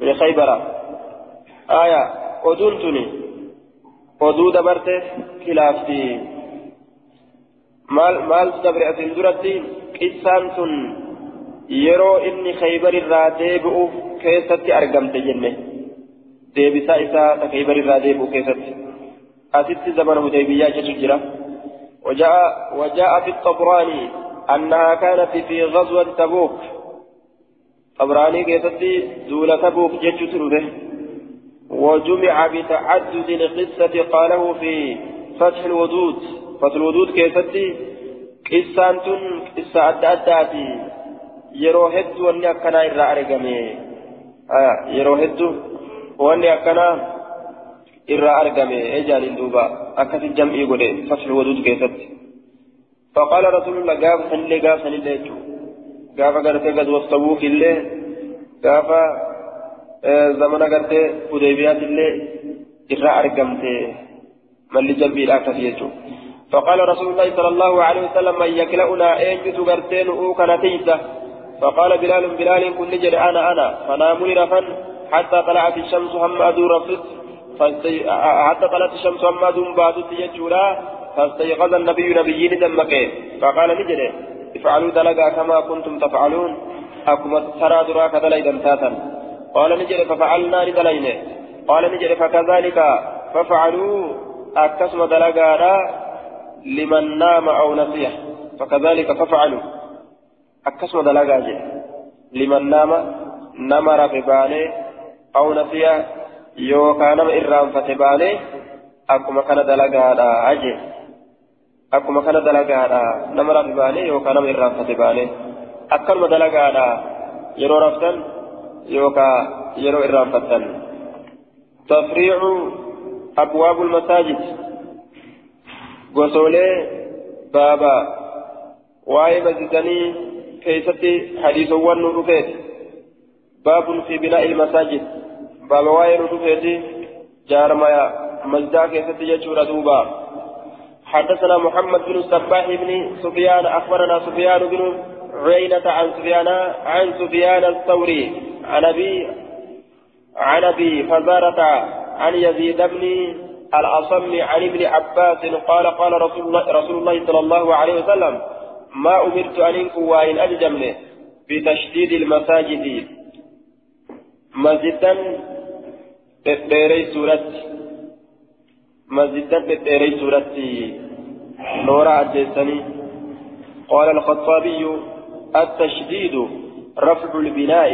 Speaker 1: من خيبر. آية أدنتني أدو دبرت خلافتي مال مال دبر أسين درتي قصان يرو إني خيبر الراتب أوف كيستي أرقمت جنة. deebisaa isaa takaybar irraa deebi'u keessatti asitti zamana hudaybiyaa jechu وجاء وجاء في الطبراني. أنها كانت في غزوة تبوك. طبراني كيستي دولة تبوك جتش ترودة. وجمع بتعدد القصة قاله في فتح الودود. فتح الودود كيستي قصة قصة أدى أداتي. يرو هدو أني أكنا إرى أرقمي. آه يرو هدو wanni akkana irraa argame ejaaliin duuba akkasi jam'ii godhe fasl waduud keessatti فقال رسول الله قاف سنلي قاف سنلي قاف قرتي قد وصبوك اللي قاف زمن قرتي حديبيات اللي إرى أرقمت من لجنبي الآخر فقال رسول الله صلى الله عليه وسلم من يكلأنا أنجت قرتين أوكنا تيسة فقال بلال بلال كن نجر أنا أنا. فنامني رفن حتى طلعت الشمس هم أدو رفض فاستي... حتى طلعت الشمس هم أدو بادت يجولا فاستيقظ النبي نبيين دمك فقال نجري افعلوا دلقا كما كنتم تفعلون. أكما ترى دراك دليدا تاتا قال نجري ففعلنا لدلين قال نجري فكذلك ففعلوا. أكسم دلقا لمن نام أو نسيه فكذلك ففعلوا. أكسم دلقا لمن نام نمر في باليه أو نسي. يوكا نم إرام فتبالي أكما كان دلقادا أجي أكما كان دلقادا نمر ببالي يوكا نم إرام فتبالي أكما دلقادا يرو رفتن يوكا يرو إرام فتن تفريع أبواب المساجد غسولي بابا واي مسجدني كيستي حديث ون رفيت باب في بناء المساجد باب واير رفيتي جارما مزدا كيف يجور دوبا حدثنا محمد بن الصباح بن سفيان أخبرنا سفيان بن عيينة عن سفيان عن سفيان الثوري عن أبي عن أبي فزارة عن يزيد بن الأصم عن ابن عباس قال قال رسول الله, رسول الله صلى الله عليه وسلم ما أمرت أن إنكم وإن أجدمني بتشديد المساجد. مسجدا تتيري سورة مسجدا تتيري سورة نورا أجيسني قال الخطابي التشديد رفع البناء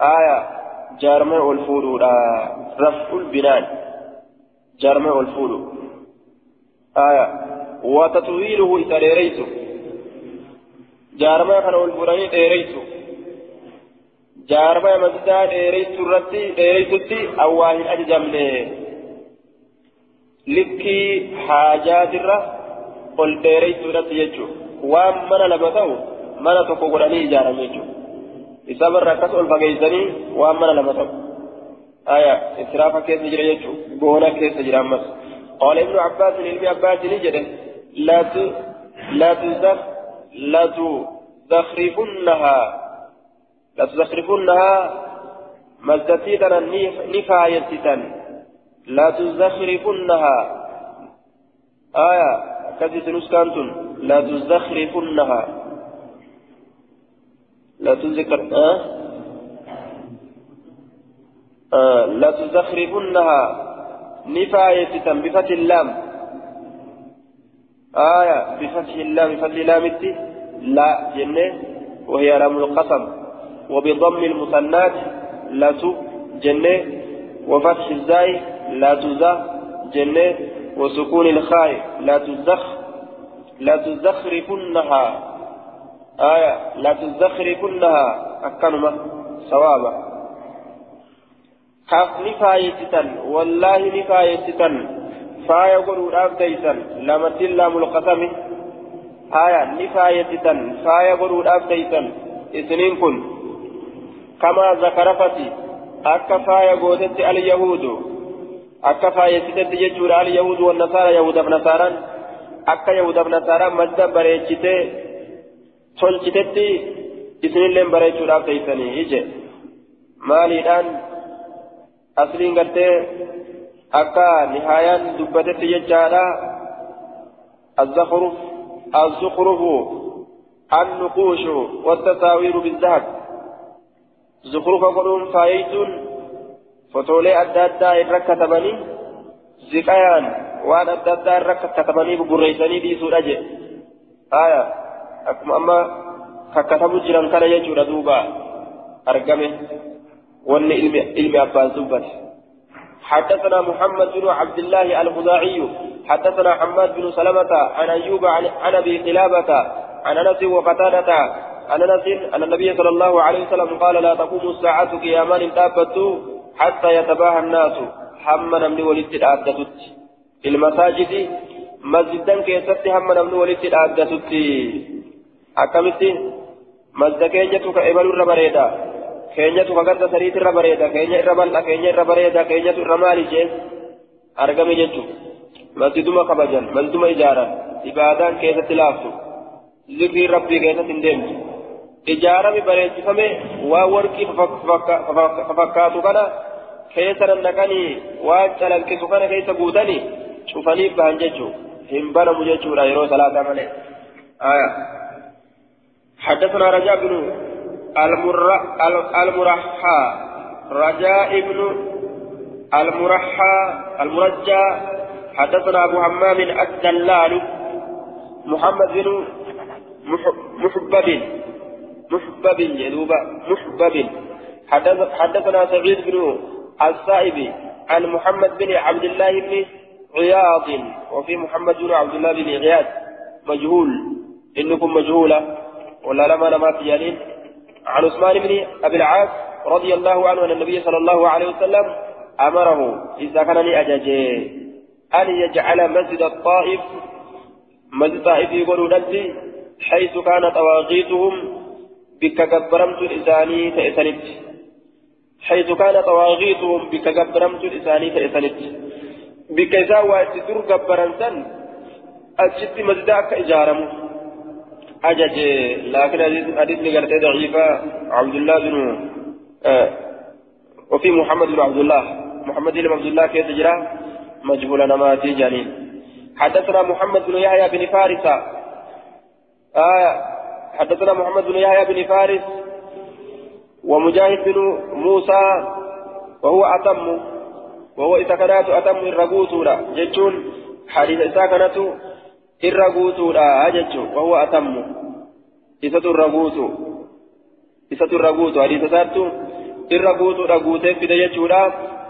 Speaker 1: آية جارمع الفول رفع البناء جارمع الفول آية وتطويله إتريريت جارمع كان الفول إتريريت jaarma masjidaa dheereysuurratti dheereysutti awwaa hin ajajamne likkii haajaatirra ol dheereysuudhatti jechuun waan mana lama ta'u mana tokko godhanii ijaaran jechuudha isa barra akkas ol fageessanii waan mana lama ta'u aya israafa keessa jira jechuudha boona keessa jira ammas قال ابن عباس لابن عباس نجده لا ت... لا تزخ لا تزخرفنها لا تزخرفنها مزدتيتا نفاية لا تزخرفنها. آية كذي نسكانتن لا تزخرفنها. لا تذكر آه؟ آه لا تزخرفنها. نفاية بفتح اللام. آية بفتح اللام بفتح اللام لا جنة. وهي لام القسم. وبضم المثنات لا جنة. وفتح الزاي. لا تزا جنة وسكون الخاء لا تزخ لا تزخرفنها. آية لا تزخرفنها. أكنما صوابا كاف نفايتتا والله نفايتتا فايا قلوا الأبديتا لما تلام القسم آية نفايتتا فايا قلوا الأبديتا إثنين كن. كما ذكرفتي أكا فايا قوتت اليهود. أكا فايا ستت ججور اليهود والنصارى يهود بنصارى أكا يهود بنصارى مجد بريتشتي tolchitetti isinilleen bareechuudhaaf teeysanii ije. Maaliidhaan asliin gartee akka nihaayaan dubbatetti jechaadha? الزخرف الزخرف النقوش والتصاوير بالذهب زخرف قلون فايتون فتولي أدى أدى إرك كتبني زكايان وأن أدى أدى إرك كتبني بقريساني دي سورة آية akkuma amma kakkatamu jiran kana jechuudha duuba argame. Wanni ilmi abbaan dubbate. حدثنا محمد بن عبد الله الخزاعي حدثنا حماد بن سلمة عن أيوب عن أبي قلابة عن أنس وقتادة عن أنس أن النبي صلى الله عليه وسلم قال لا تقوم الساعة قياما تابت حتى يتباهى الناس حمنا من ولد الآدتت المساجد مسجدا كيست حمنا من ولد الآدتت akkamitti mazda keenyatu ka ebalu irra bareeda keenyatu ka garda sariit irra bareeda keenya irra bal'a keenya irra bareeda keenyatu irra maali jee argame jechu masjiduma kabajan masjiduma ijaaran ijaarame bareechifame waan warqii fafakkaatu kana keessa nannaqanii waan calanqisu kana keessa guutanii cufanii bahan jechuu hin banamu jechuudha yeroo salaataa malee. حدثنا رجاء بن المر... المرحى رجاء بن المرحى المرجى حدثنا أبو همام الدلال محمد بن محبب محبب يدوبا محبب حدثنا سعيد بن السائب عن محمد بن عبد الله بن عياض وفي محمد بن عبد الله بن عياض. مجهول. إنكم مجهولة. ولا لما لما تيانين عن عثمان بن أبي العاص رضي الله عنه أن النبي صلى الله عليه وسلم أمره إذا كان لأجاجه أن يجعل مسجد الطائف مسجد الطائف يقول حيث كان طواغيتهم بك قبرمت الإساني فإسنت حيث كان طواغيتهم بك قبرمت الإساني فإسنت بك إذا واتدر قبرنسا أجد مسجدك إجارمه أجج لكن حديث قالت ضعيفة عبد الله بن آه وفي محمد بن عبد الله. محمد بن عبد الله كيف تجرى؟ مجهول نماتي جانين. حدثنا محمد بن يحيى بن فارس. آه حدثنا محمد بن يحيى بن فارس ومجاهد بن موسى وهو أتم وهو إذا كانت أتم الرقوتورا جتون حديث إذا كانت atammu isatu irra guutu isatu irra guutu hadiisa isaattu irra guutuudha guutee fide jechuudha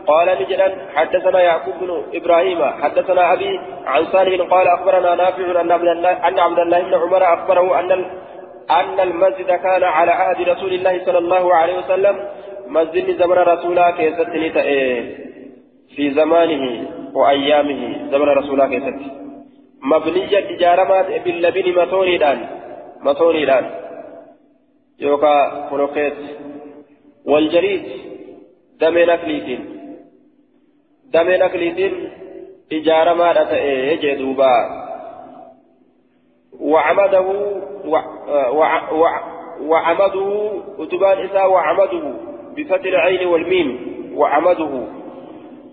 Speaker 1: قال نجدا حدثنا يعقوب بن إبراهيم حدثنا أبي عن صالح قال أخبرنا نافع أن عبد الله أن عبد الله بن عمر أخبره أن أن المسجد كان على عهد رسول الله صلى الله عليه وسلم. مسجد زمن رسولا كيستني في زمانه وأيامه زمن رسولا كيستني مبنيا إجارمات باللبن مطونيدان مطونيدان يوكا كروكيت والجريد دم نكليتين. دم نكليتين إجارمات أتأيه جدوبا وعمده. وعمده أتبان إساء وعمده بفتح العين والميم وعمده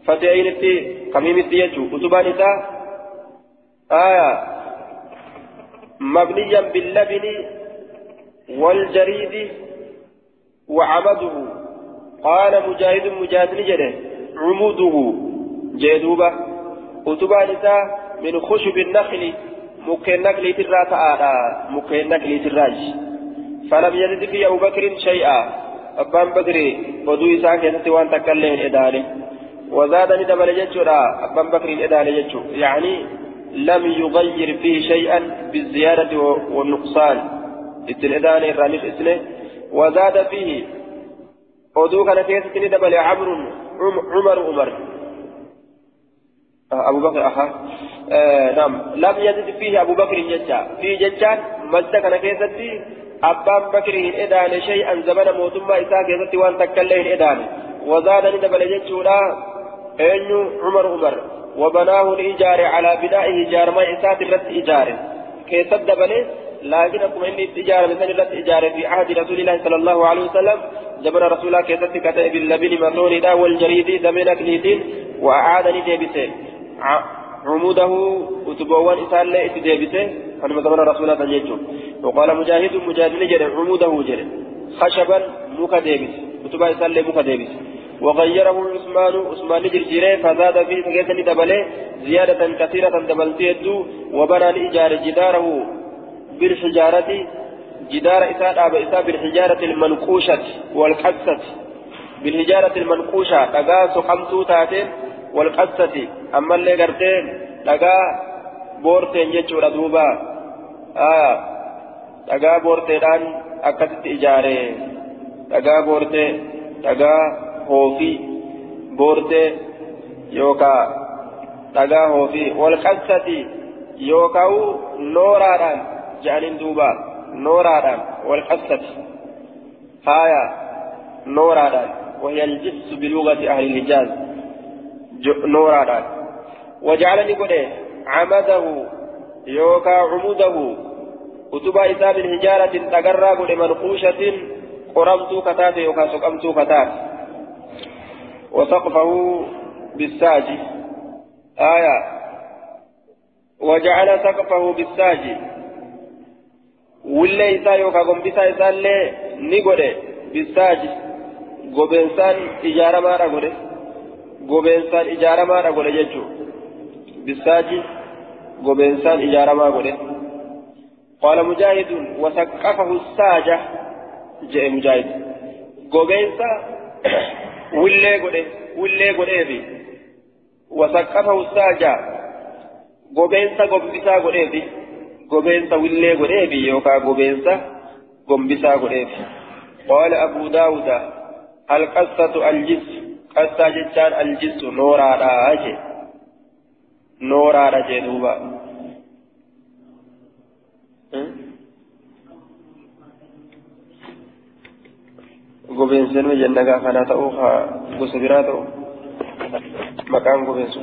Speaker 1: فتح عين التي كميم التيجو أتبان إساء آية مبنيا باللبن والجريد وعمده. قال مجاهد مجاهد نجده عموده. جيدوبة أتبان إساء من خشب النخل مكين نقلي ترى تعالى مكين نقلي تراج فلم يزد في أبو بكر شيئا أبان بكر ودو إساء كيست وان تكلين إداني وزادني دبل جتشورا أبان بكر إداني جتشو يعني لم يغير فيه شيئا بالزيادة والنقصان الإداني الرانيف إسنه وزاد فيه ودو كان كيست دبل عمر عمر عمر أبو بكر أخا آه نعم لم يزد فيه أبو بكر ججا في ججان مزد كان كيستي أبان بكر إدان شيئا زمن موتما إساء كيستي وان تكلين إدان وزاد ندبل ججولا أنو عمر عمر وبناه الإيجار على بنائه جار ما إساء الرد إيجار كيست دبله لكن أكم إني إيجار مثل الرد إيجار في عهد رسول الله صلى الله عليه وسلم زمن رسول الله كيست كتب باللبن مطون دا والجريد زمن أكليتين وأعادني ديبسين عموده وتبوان إسان لا إتدابته أنا مثلا رسول الله تجيجو وقال مجاهد مجاهد نجر عموده جر خشبا موكا ديبس وتبا إسان لا موكا ديبس وغيره عثمان عثمان نجر جيره فزاد فيه سكيتني دبله زيادة كثيرة دبلتيت وبنى لإجار جداره بالحجارة جدار إسان أبا إسان بالحجارة المنقوشة والقسة بالحجارة المنقوشة. تقاس خمسو تاتين. والقصة أما اللي قرتين لقى بورتين جتشورا دوبا آه لقى بورتين أكتت إجارة لقى بورتين لقى هوفي بورتين يوكا لقى هوفي والقصة يوكاو نوراران جانين دوبا نوراران والقصة هايا نوراران وهي الجس بلغة أهل الحجاز نورا وجعلني قد عمده يوكا عموده كتب إساب الحجارة تقرى قد منقوشة قرمت كتات يوكا سقمت كتات وسقفه بالساج آية وجعل سقفه بالساج ولا إسا يوكا قنبسا إسا اللي نقول بالساج قبنسان إجارة ما رقول gobeensaan ijaaramaadha godhe jechuun bisaaji gobeensaan ijaaramaa godhe qaala mujaahidun wasaqqafahu saaja jedhe mujaahid gobeensa willee godhe willee godheefi wasaqqafahu saaja gobeensa gombisaa godheefi gobeensa willee godheefi yookaan gobeensa gombisaa godheefi qaala abuu daawuda alqassatu aljism qassaa jechaan aljisu nooraadha je nooraadha jee duuba gobeensi ilmi jenna gaafanaa ta'uu gosa biraa ta'u maqaan gobeensu